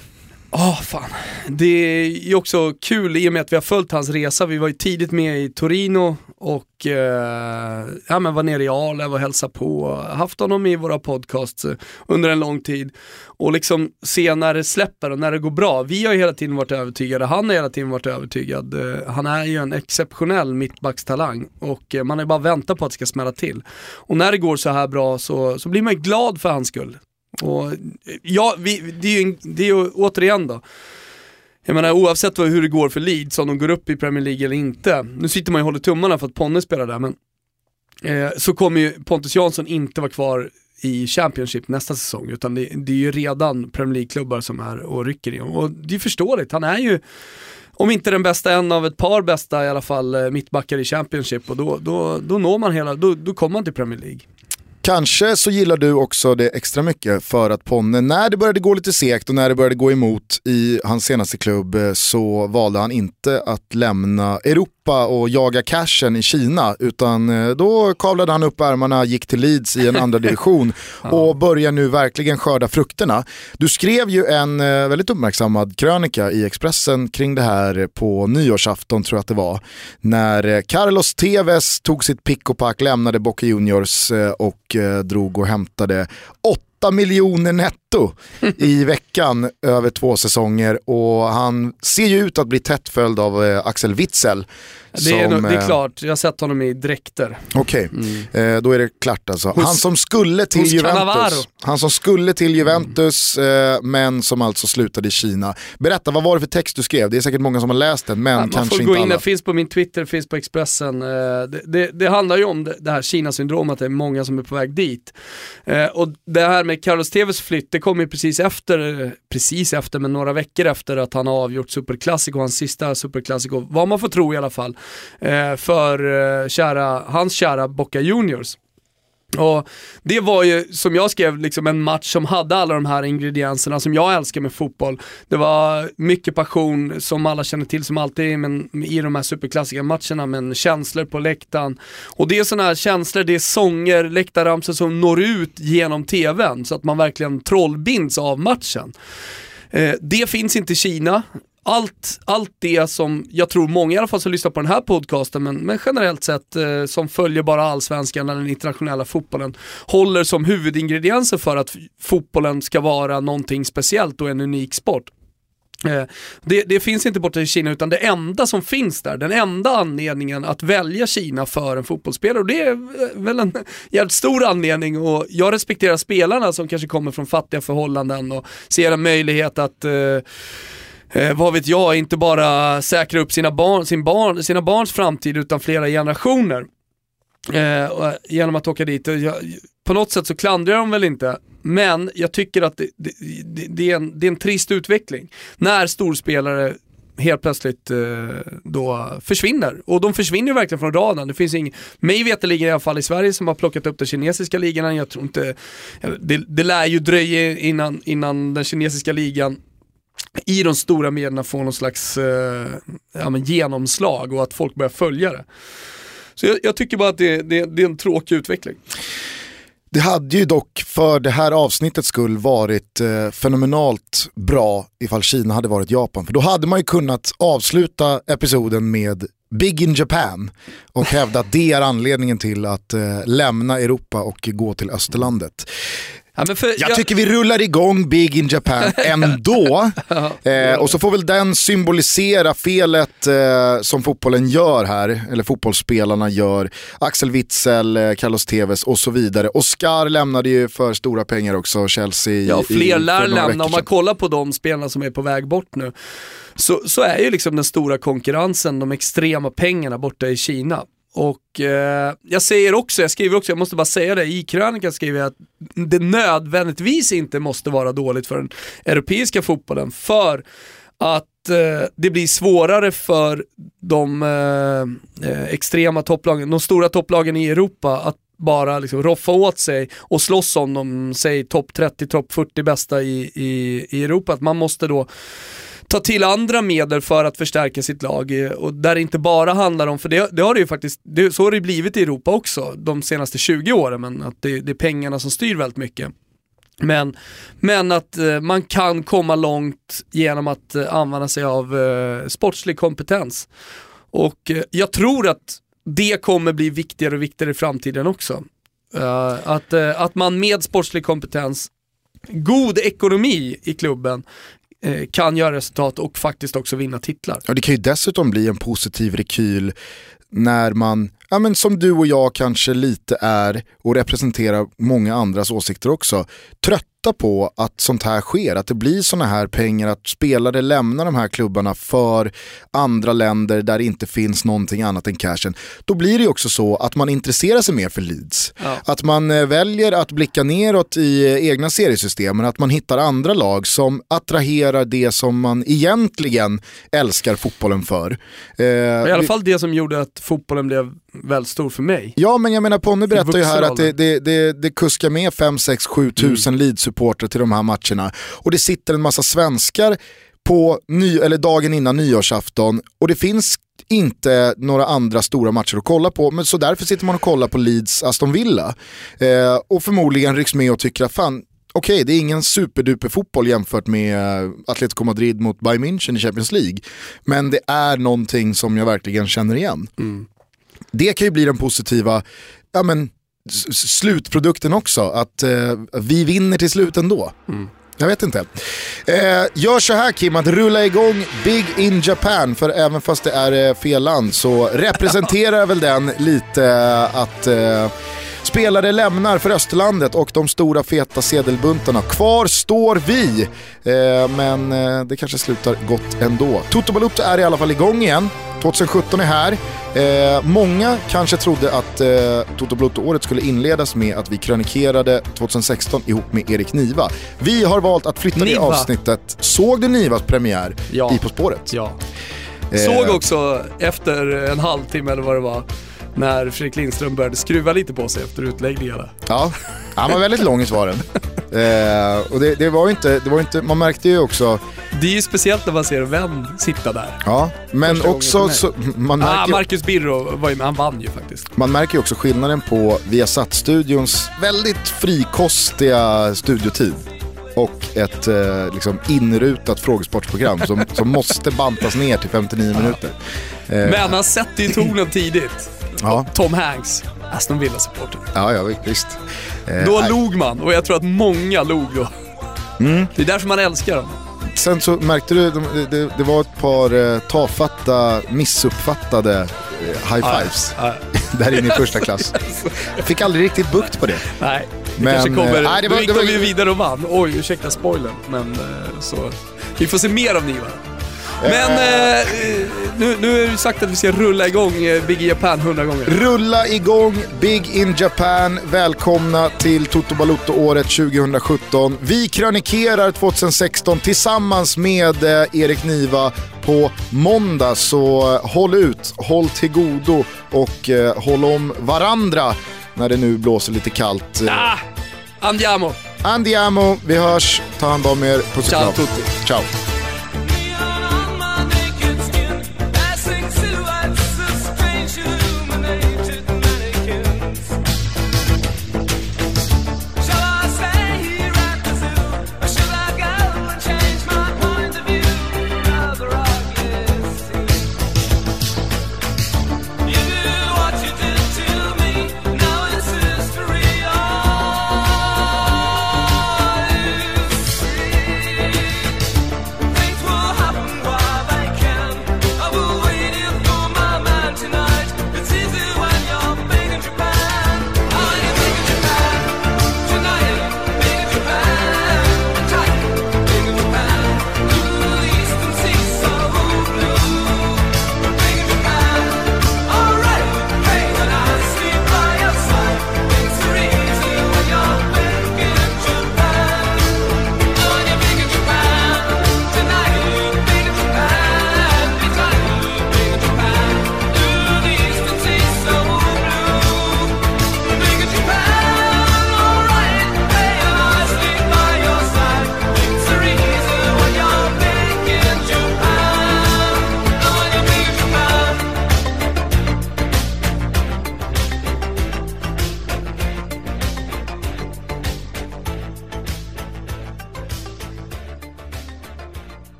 Ja, oh, fan. Det är ju också kul i och med att vi har följt hans resa. Vi var ju tidigt med i Torino och eh, ja, men var nere i Alev och hälsade på. Haft honom i våra podcasts under en lång tid. Och liksom se när det släpper och när det går bra. Vi har ju hela tiden varit övertygade, han har hela tiden varit övertygad. Eh, han är ju en exceptionell mittbackstalang och eh, man man är bara väntat på att det ska smälla till. Och när det går så här bra så, så blir man glad för hans skull. Och, eh, ja, vi, det är ju, det är ju återigen då, jag menar oavsett hur det går för Leeds, om de går upp i Premier League eller inte, nu sitter man ju och håller tummarna för att Ponne spelar där, men eh, så kommer ju Pontus Jansson inte vara kvar i Championship nästa säsong, utan det, det är ju redan Premier League-klubbar som är och rycker i Och det är förståeligt, han är ju om inte den bästa, en av ett par bästa i alla fall eh, mittbackar i Championship. Och då, då, då når man hela, då, då kommer man till Premier League. Kanske så gillar du också det extra mycket för att Ponne, när det började gå lite segt och när det började gå emot i hans senaste klubb eh, så valde han inte att lämna Europa. Europa och jaga cashen i Kina utan eh, då kavlade han upp ärmarna, gick till Leeds i en andra division [LAUGHS] och börjar nu verkligen skörda frukterna. Du skrev ju en eh, väldigt uppmärksammad krönika i Expressen kring det här på nyårsafton tror jag att det var. När eh, Carlos Tevez tog sitt pick och pack, lämnade Boca Juniors och drog och hämtade 8 miljoner netto i veckan över två säsonger och han ser ju ut att bli tätt följd av Axel Witzel det är, som, det är eh, klart, jag har sett honom i dräkter. Okej, okay. mm. eh, då är det klart alltså. Hos, han som skulle till Juventus, han som skulle till Juventus mm. eh, men som alltså slutade i Kina. Berätta, vad var det för text du skrev? Det är säkert många som har läst den men ja, kanske inte alla. Det finns på min Twitter, finns på Expressen. Eh, det, det, det, handlar ju om det, det här Kina-syndromet, det är många som är på väg dit. Eh, och det här med Carlos TVs flytt, det kom ju precis efter, precis efter, men några veckor efter att han har avgjort Superclásico, hans sista Superclásico, vad man får tro i alla fall eh, för eh, kära, hans kära Boca Juniors. Och det var ju, som jag skrev, liksom en match som hade alla de här ingredienserna som jag älskar med fotboll. Det var mycket passion som alla känner till som alltid men, i de här superklassiska matcherna, men känslor på läktaren. Och det är sådana här känslor, det är sånger, läktarramsor som når ut genom tvn så att man verkligen trollbinds av matchen. Eh, det finns inte i Kina allt, allt det som jag tror många i alla fall som lyssnar på den här podcasten, men, men generellt sett eh, som följer bara allsvenskan eller den internationella fotbollen, håller som huvudingredienser för att fotbollen ska vara någonting speciellt och en unik sport. Eh, det, det, finns inte borta i Kina utan det enda som finns där, den enda anledningen att välja Kina för en fotbollsspelare och det är eh, väl en jävligt stor anledning och jag respekterar spelarna som kanske kommer från fattiga förhållanden och ser en möjlighet att eh, eh, vad vet jag, inte bara säkra upp sina, barn, sin barn, sina barns framtid utan flera generationer. Eh, eh genom att åka dit. Jag, på något sätt så klandrar jag dem väl inte, men jag tycker att det, det, det, det, är, en, det är en trist utveckling. När storspelare helt plötsligt eh, då försvinner. Och de försvinner ju verkligen från radarn. Det finns ingen, mig veterligen i alla fall i Sverige som har plockat upp den kinesiska ligan. Jag tror inte, det, det lär ju dröja innan, innan den kinesiska ligan i de stora medierna får någon slags eh, ja, men genomslag och att folk börjar följa det. Så jag, jag tycker bara att det, det, det är en tråkig utveckling. Det hade ju dock för det här avsnittets skull varit eh, fenomenalt bra ifall Kina hade varit Japan. För då hade man ju kunnat avsluta episoden med Big in Japan och hävda att det är anledningen till att eh, lämna Europa och gå till Österlandet. Ja, för, Jag tycker vi rullar igång Big in Japan [LAUGHS] ändå. eh, och så får väl den symbolisera felet eh, som fotbollen gör här, eller fotbollsspelarna gör. Axel Witzel, eh, Carlos Tevez och så vidare. Oscar lämnade ju för stora pengar också, Chelsea. Ja, fler i- lär lämna. Om man kollar på de spelarna som är på väg bort nu, så, så är ju liksom den stora konkurrensen de extrema pengarna borta i Kina. Och eh, jag säger också, jag skriver också, jag måste bara säga det, i krönikan skriver jag att det nödvändigtvis inte måste vara dåligt för den europeiska fotbollen, för att eh, det blir svårare för de eh, eh, extrema topplagen, de stora topplagen i Europa att bara liksom roffa åt sig och slåss om de, säg topp 30, topp 40 bästa i, i, i Europa. Att man måste då ta till andra medel för att förstärka sitt lag eh, och där det inte bara handlar om, för det, det har det ju faktiskt, det, så har det blivit i Europa också de senaste 20 åren, men att det, det är pengarna som styr väldigt mycket. Men, men att eh, man kan komma långt genom att eh, använda sig av eh, sportslig kompetens. Och eh, jag tror att det kommer bli viktigare och viktigare i framtiden också. Eh, att, eh, att man med sportslig kompetens, god ekonomi i klubben, Eh, kan göra resultat och faktiskt också vinna titlar. Ja, det kan ju dessutom bli en positiv rekyl när man, ja, men som du och jag kanske lite är och representerar många andras åsikter också, trötta på att sånt här sker, att det blir såna här pengar, att spelare lämnar de här klubbarna för andra länder där det inte finns någonting annat än cashen. Då blir det också så att man intresserar sig mer för Leeds. Ja. Att man eh, väljer att blicka neråt i eh, egna seriesystemen, att man hittar andra lag som attraherar det som man egentligen älskar fotbollen för. Eh, I alla fall det som gjorde att fotbollen blev väldigt stor för mig. Ja men jag menar Ponne berättar ju här att det, det, det, det kuskar med 5, 6, 7 tusen Mm. Leeds-supportrar till de här matcherna. Och det sitter en massa svenskar på ny, eller dagen innan nyårsafton och det finns inte några andra stora matcher att kolla på, men så därför sitter man och kollar på Leeds Aston Villa. Eh, och förmodligen rycks med och tycker att fan, okej det är ingen superduper fotboll jämfört med eh, Atletico Madrid mot Bayern München i Champions League. Men det är någonting som jag verkligen känner igen. Det kan ju bli den positiva ja, men, slutprodukten också, att eh, vi vinner till slut ändå. Jag vet inte. Eh, gör så här Kim, att rulla igång Big in Japan, för även fast det är eh, fel land så representerar väl den lite att eh, spelare lämnar för Österlandet och de stora feta sedelbuntarna. Kvar står vi, eh, men eh, det kanske slutar gott ändå. Toto Balotto är i alla fall igång igen. 2017 är här. Eh, många kanske trodde att eh, Toto Balotto-året skulle inledas med att vi krönikerade 2016 ihop med Erik Niva. Vi har valt att flytta det Niva. avsnittet. Såg du Nivas premiär Ja. i På spåret? Ja. Eh, Såg också efter en halvtimme eller vad det var, när Fredrik Lindström började skruva lite på sig efter utläggningarna. Ja, han var väldigt lång i svaren. Eh, och det, det var inte, det var inte, man märkte ju också, Det är ju speciellt när man ser en vän sitta där. ja, men Första också, så, man, Ah, märker, ju- Marcus Birro var ju med, han vann ju faktiskt. man märker ju också skillnaden på Viasat-studions väldigt frikostiga studiotid och ett eh, liksom inrutat frågesportsprogram som, som måste bantas ner till 59 minuter. Eh, Men han sätter ju tonen tidigt. Ja, Tom Hanks, Aston Villa-supporter. ja, ja, visst. Eh, Då nej. log man och jag tror att många log då. Mm. Det är därför man älskar dem. Sen så märkte du, de, det, det var ett par eh, tafatta, missuppfattade eh, high fives Ja, [LAUGHS] där inne i första klass. [LAUGHS] Fick aldrig riktigt bukt på det. nej, det Men, kanske kommer. eh, nej, det var- Då gick det var- de ju vidare och vann. Oj, ursäkta spoilern. Men så... Vi får se mer av Niva. Men eh, nu, nu är det sagt att vi ska rulla igång eh, Big Japan hundra gånger. Rulla igång Big in Japan. Välkomna till Toto Balotto-året 2017. Vi krönikerar 2016 tillsammans med eh, Erik Niva på måndag. Så eh, håll ut, håll till godo och eh, håll om varandra när det nu blåser lite kallt. Ah! Andiamo! Andiamo, vi hörs. Ta hand om er. Puss och Ciao kram. tutti. Ciao.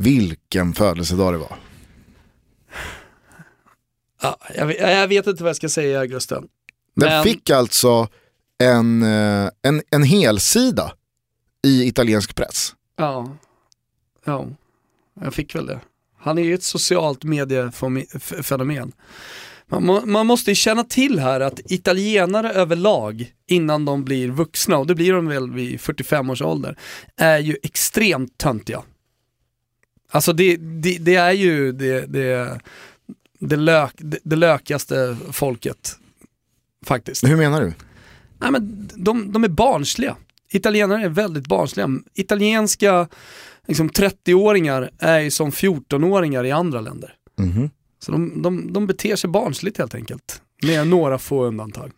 Vilken födelsedag det var. Ja, jag, vet, jag vet inte vad jag ska säga Gusten. Den Men- fick alltså en, eh, en, en helsida i italiensk press. Ja, ja, jag fick väl det. Han är ju ett socialt mediefenomen. Man, man måste ju känna till här att italienare överlag, innan de blir vuxna, och det blir de väl vid 45 års ålder, är ju extremt töntiga. Alltså det, det, det är ju det, det, det, lök, det, det lökigaste folket, faktiskt. Hur menar du? Nej, men de, de är barnsliga. Italienare är väldigt barnsliga. Italienska liksom, 30-åringar är ju som 14-åringar i andra länder. Mhm. Så de, de, de beter sig barnsligt helt enkelt. Med några få undantag.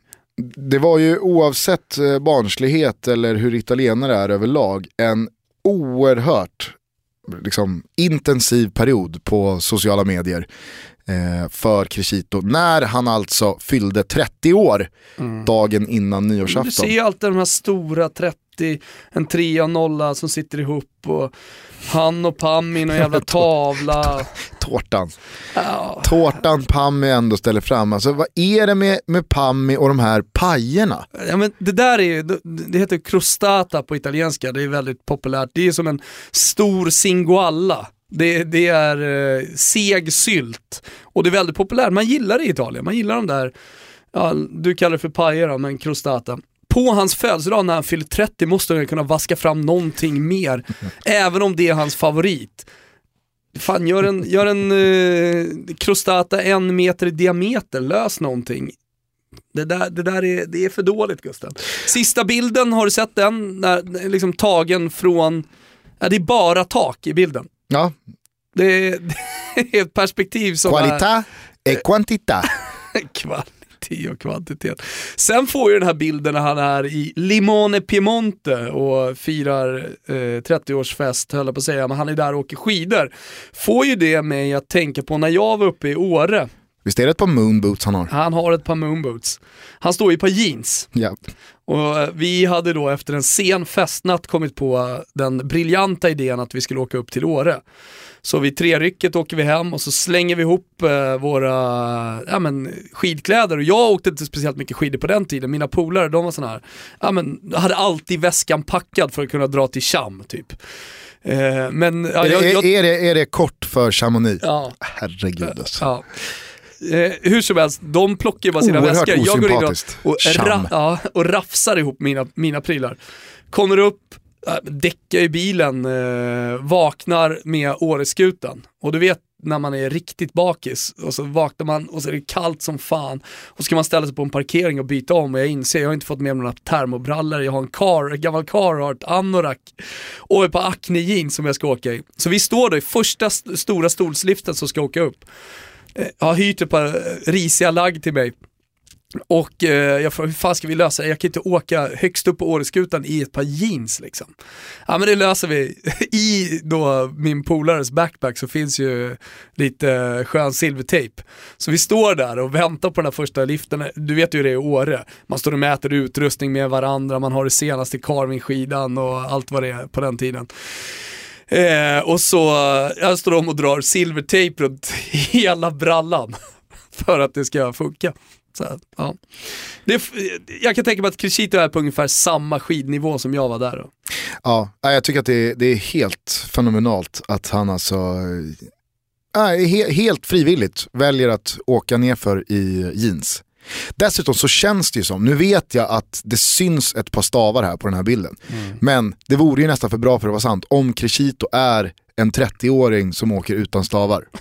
Det var ju oavsett eh, barnslighet eller hur italienare är överlag en oerhört liksom, intensiv period på sociala medier eh, för Crescito. När han alltså fyllde 30 år dagen innan Du nyårsafton. ser ju alltid de här stora 30, en trea och nolla som sitter ihop och han och Pam i någon jävla [LAUGHS] tavla. Tårtan. Ja, Tårtan Pammi ändå ställer fram. Alltså, vad är det med, med Pammi och de här pajerna? Ja, men det där är ju, det heter crostata på italienska, det är väldigt populärt. Det är som en stor singoalla. Det, det är eh, seg sylt och det är väldigt populärt. Man gillar det i Italien, man gillar de där, ja, du kallar det för pajer men crostata. På hans födelsedag när han fyller 30 måste han kunna vaska fram någonting mer, [LAUGHS] även om det är hans favorit. Fan, gör en, gör en eh, crostata en meter i diameter, lös någonting. Det där, det där är, det är för dåligt Gusten. Sista bilden, har du sett den? När, är liksom tagen från, ja, det är bara tak i bilden. Ja, Det är, [LAUGHS] det är ett perspektiv som qualità e quantità. [LAUGHS] kvalitet och kvantitet. Sen får ju den här bilden när han är i Limone Piemonte och firar eh, 30-årsfest, höll jag på att säga, men han är där och åker skidor. Får ju det mig att tänka på när jag var uppe i Åre. Visst är det ett par moonboots han har? Han har ett par moonboots. Han står i ett par jeans. Ja. Och eh, vi hade då efter en sen festnatt kommit på den briljanta idén att vi skulle åka upp till Åre. Så vid trerycket åker vi hem och så slänger vi ihop eh, våra ja, men, skidkläder. Och jag åkte inte speciellt mycket skidor på den tiden. Mina polare, de var sådana här, ja, men, hade alltid väskan packad för att kunna dra till Cham typ. Eh, men ja, jag, är, jag, är, det, är det kort för Chamonix? ja, Herregud alltså. Ja. Eh, hur som helst, de plockar ju bara sina Oerhört väskor. Jag går in och, och, ra, ja, och rafsar ihop mina, mina prylar. Kommer upp, äh, däckar i bilen, eh, vaknar med Åreskutan. Och du vet när man är riktigt bakis och så vaknar man och så är det kallt som fan. Och så ska man ställa sig på en parkering och byta om och jag inser, jag har inte fått med mig några termobrallor, jag har en car, en gammal Carhartt anorak och ett par Acne jeans som jag ska åka i. Så vi står då i första st- stora stolsliften som ska åka upp. Jag har hyrt ett par risiga lagg till mig. Och eh, jag frågar, hur fan ska vi lösa det? Jag kan inte åka högst upp på Åreskutan i ett par jeans liksom. Ja men det löser vi. [LAUGHS] I då min polares backpack så finns ju lite eh, skön silvertejp. Så vi står där och väntar på den här första liften. Du vet ju hur det är i Åre. Man står och mäter utrustning med varandra, man har det senaste Carving-skidan och allt vad det är på den tiden. Eh, och så jag står de och drar silvertejp runt [LAUGHS] hela brallan [LAUGHS] för att det ska funka. Så, ja. det, jag kan tänka mig att Crescito är på ungefär samma skidnivå som jag var där. Då. Ja, jag tycker att det är, det är helt fenomenalt att han alltså äh, he, helt frivilligt väljer att åka nerför i jeans. Dessutom så känns det ju som, nu vet jag att det syns ett par stavar här på den här bilden, men det vore ju nästan för bra för att vara sant om Crescito är en 30-åring som åker utan stavar. [LAUGHS]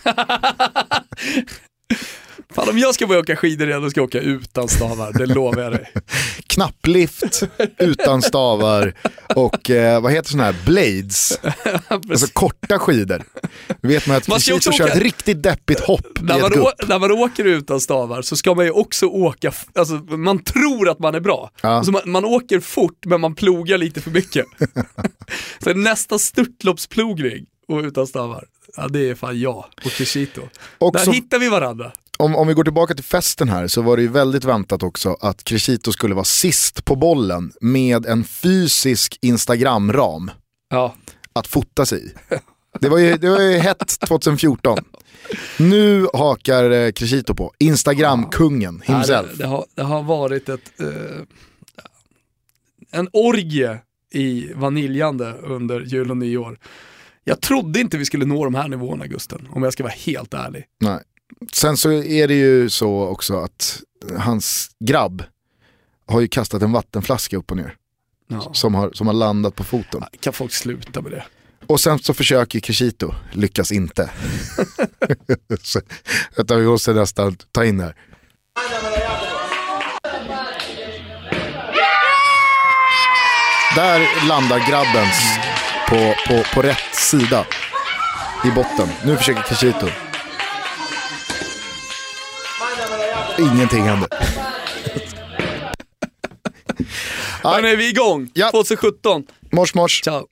Fan om jag ska börja åka skidor igen, då ska jag åka utan stavar, det lovar jag dig. [LAUGHS] Knapplift utan stavar och eh, vad heter sådana här blades, [LAUGHS] alltså korta skidor. Då vet man att Man ska också åka- ett riktigt deppigt hopp När man, å, när man åker utan stavar så ska man ju också åka, alltså man tror att man är bra. Ja. Alltså man, man åker fort men man plogar lite för mycket. [LAUGHS] så nästa störtloppsplogning och utan stavar, ja det är fan jag och Crescito. Också- Där hittar vi varandra. Om, om vi går tillbaka till festen här så var det ju väldigt väntat också att Crescito skulle vara sist på bollen med en fysisk Instagram-ram Ja. att sig i. Det var ju, det var ju hett 2014. Nu hakar eh, Crescito på. Instagram-kungen himself. Ja, det, det, har, det har varit ett, eh, en orgie i vaniljande under jul och nyår. Jag trodde inte vi skulle nå de här nivåerna Gusten, om jag ska vara helt ärlig. Nej. Sen så är det ju så också att hans grabb har ju kastat en vattenflaska upp och ner. Ja. Som, har, som har landat på foten. Kan folk sluta med det? Och sen så försöker Crescito, lyckas inte. [LAUGHS] så, vänta, vi måste nästan ta in här. Där landar grabbens på, på, på rätt sida. I botten. Nu försöker Crescito. Ingenting händer. Ja. Nu är vi igång, Ja. 2017. Mors mors. Ciao.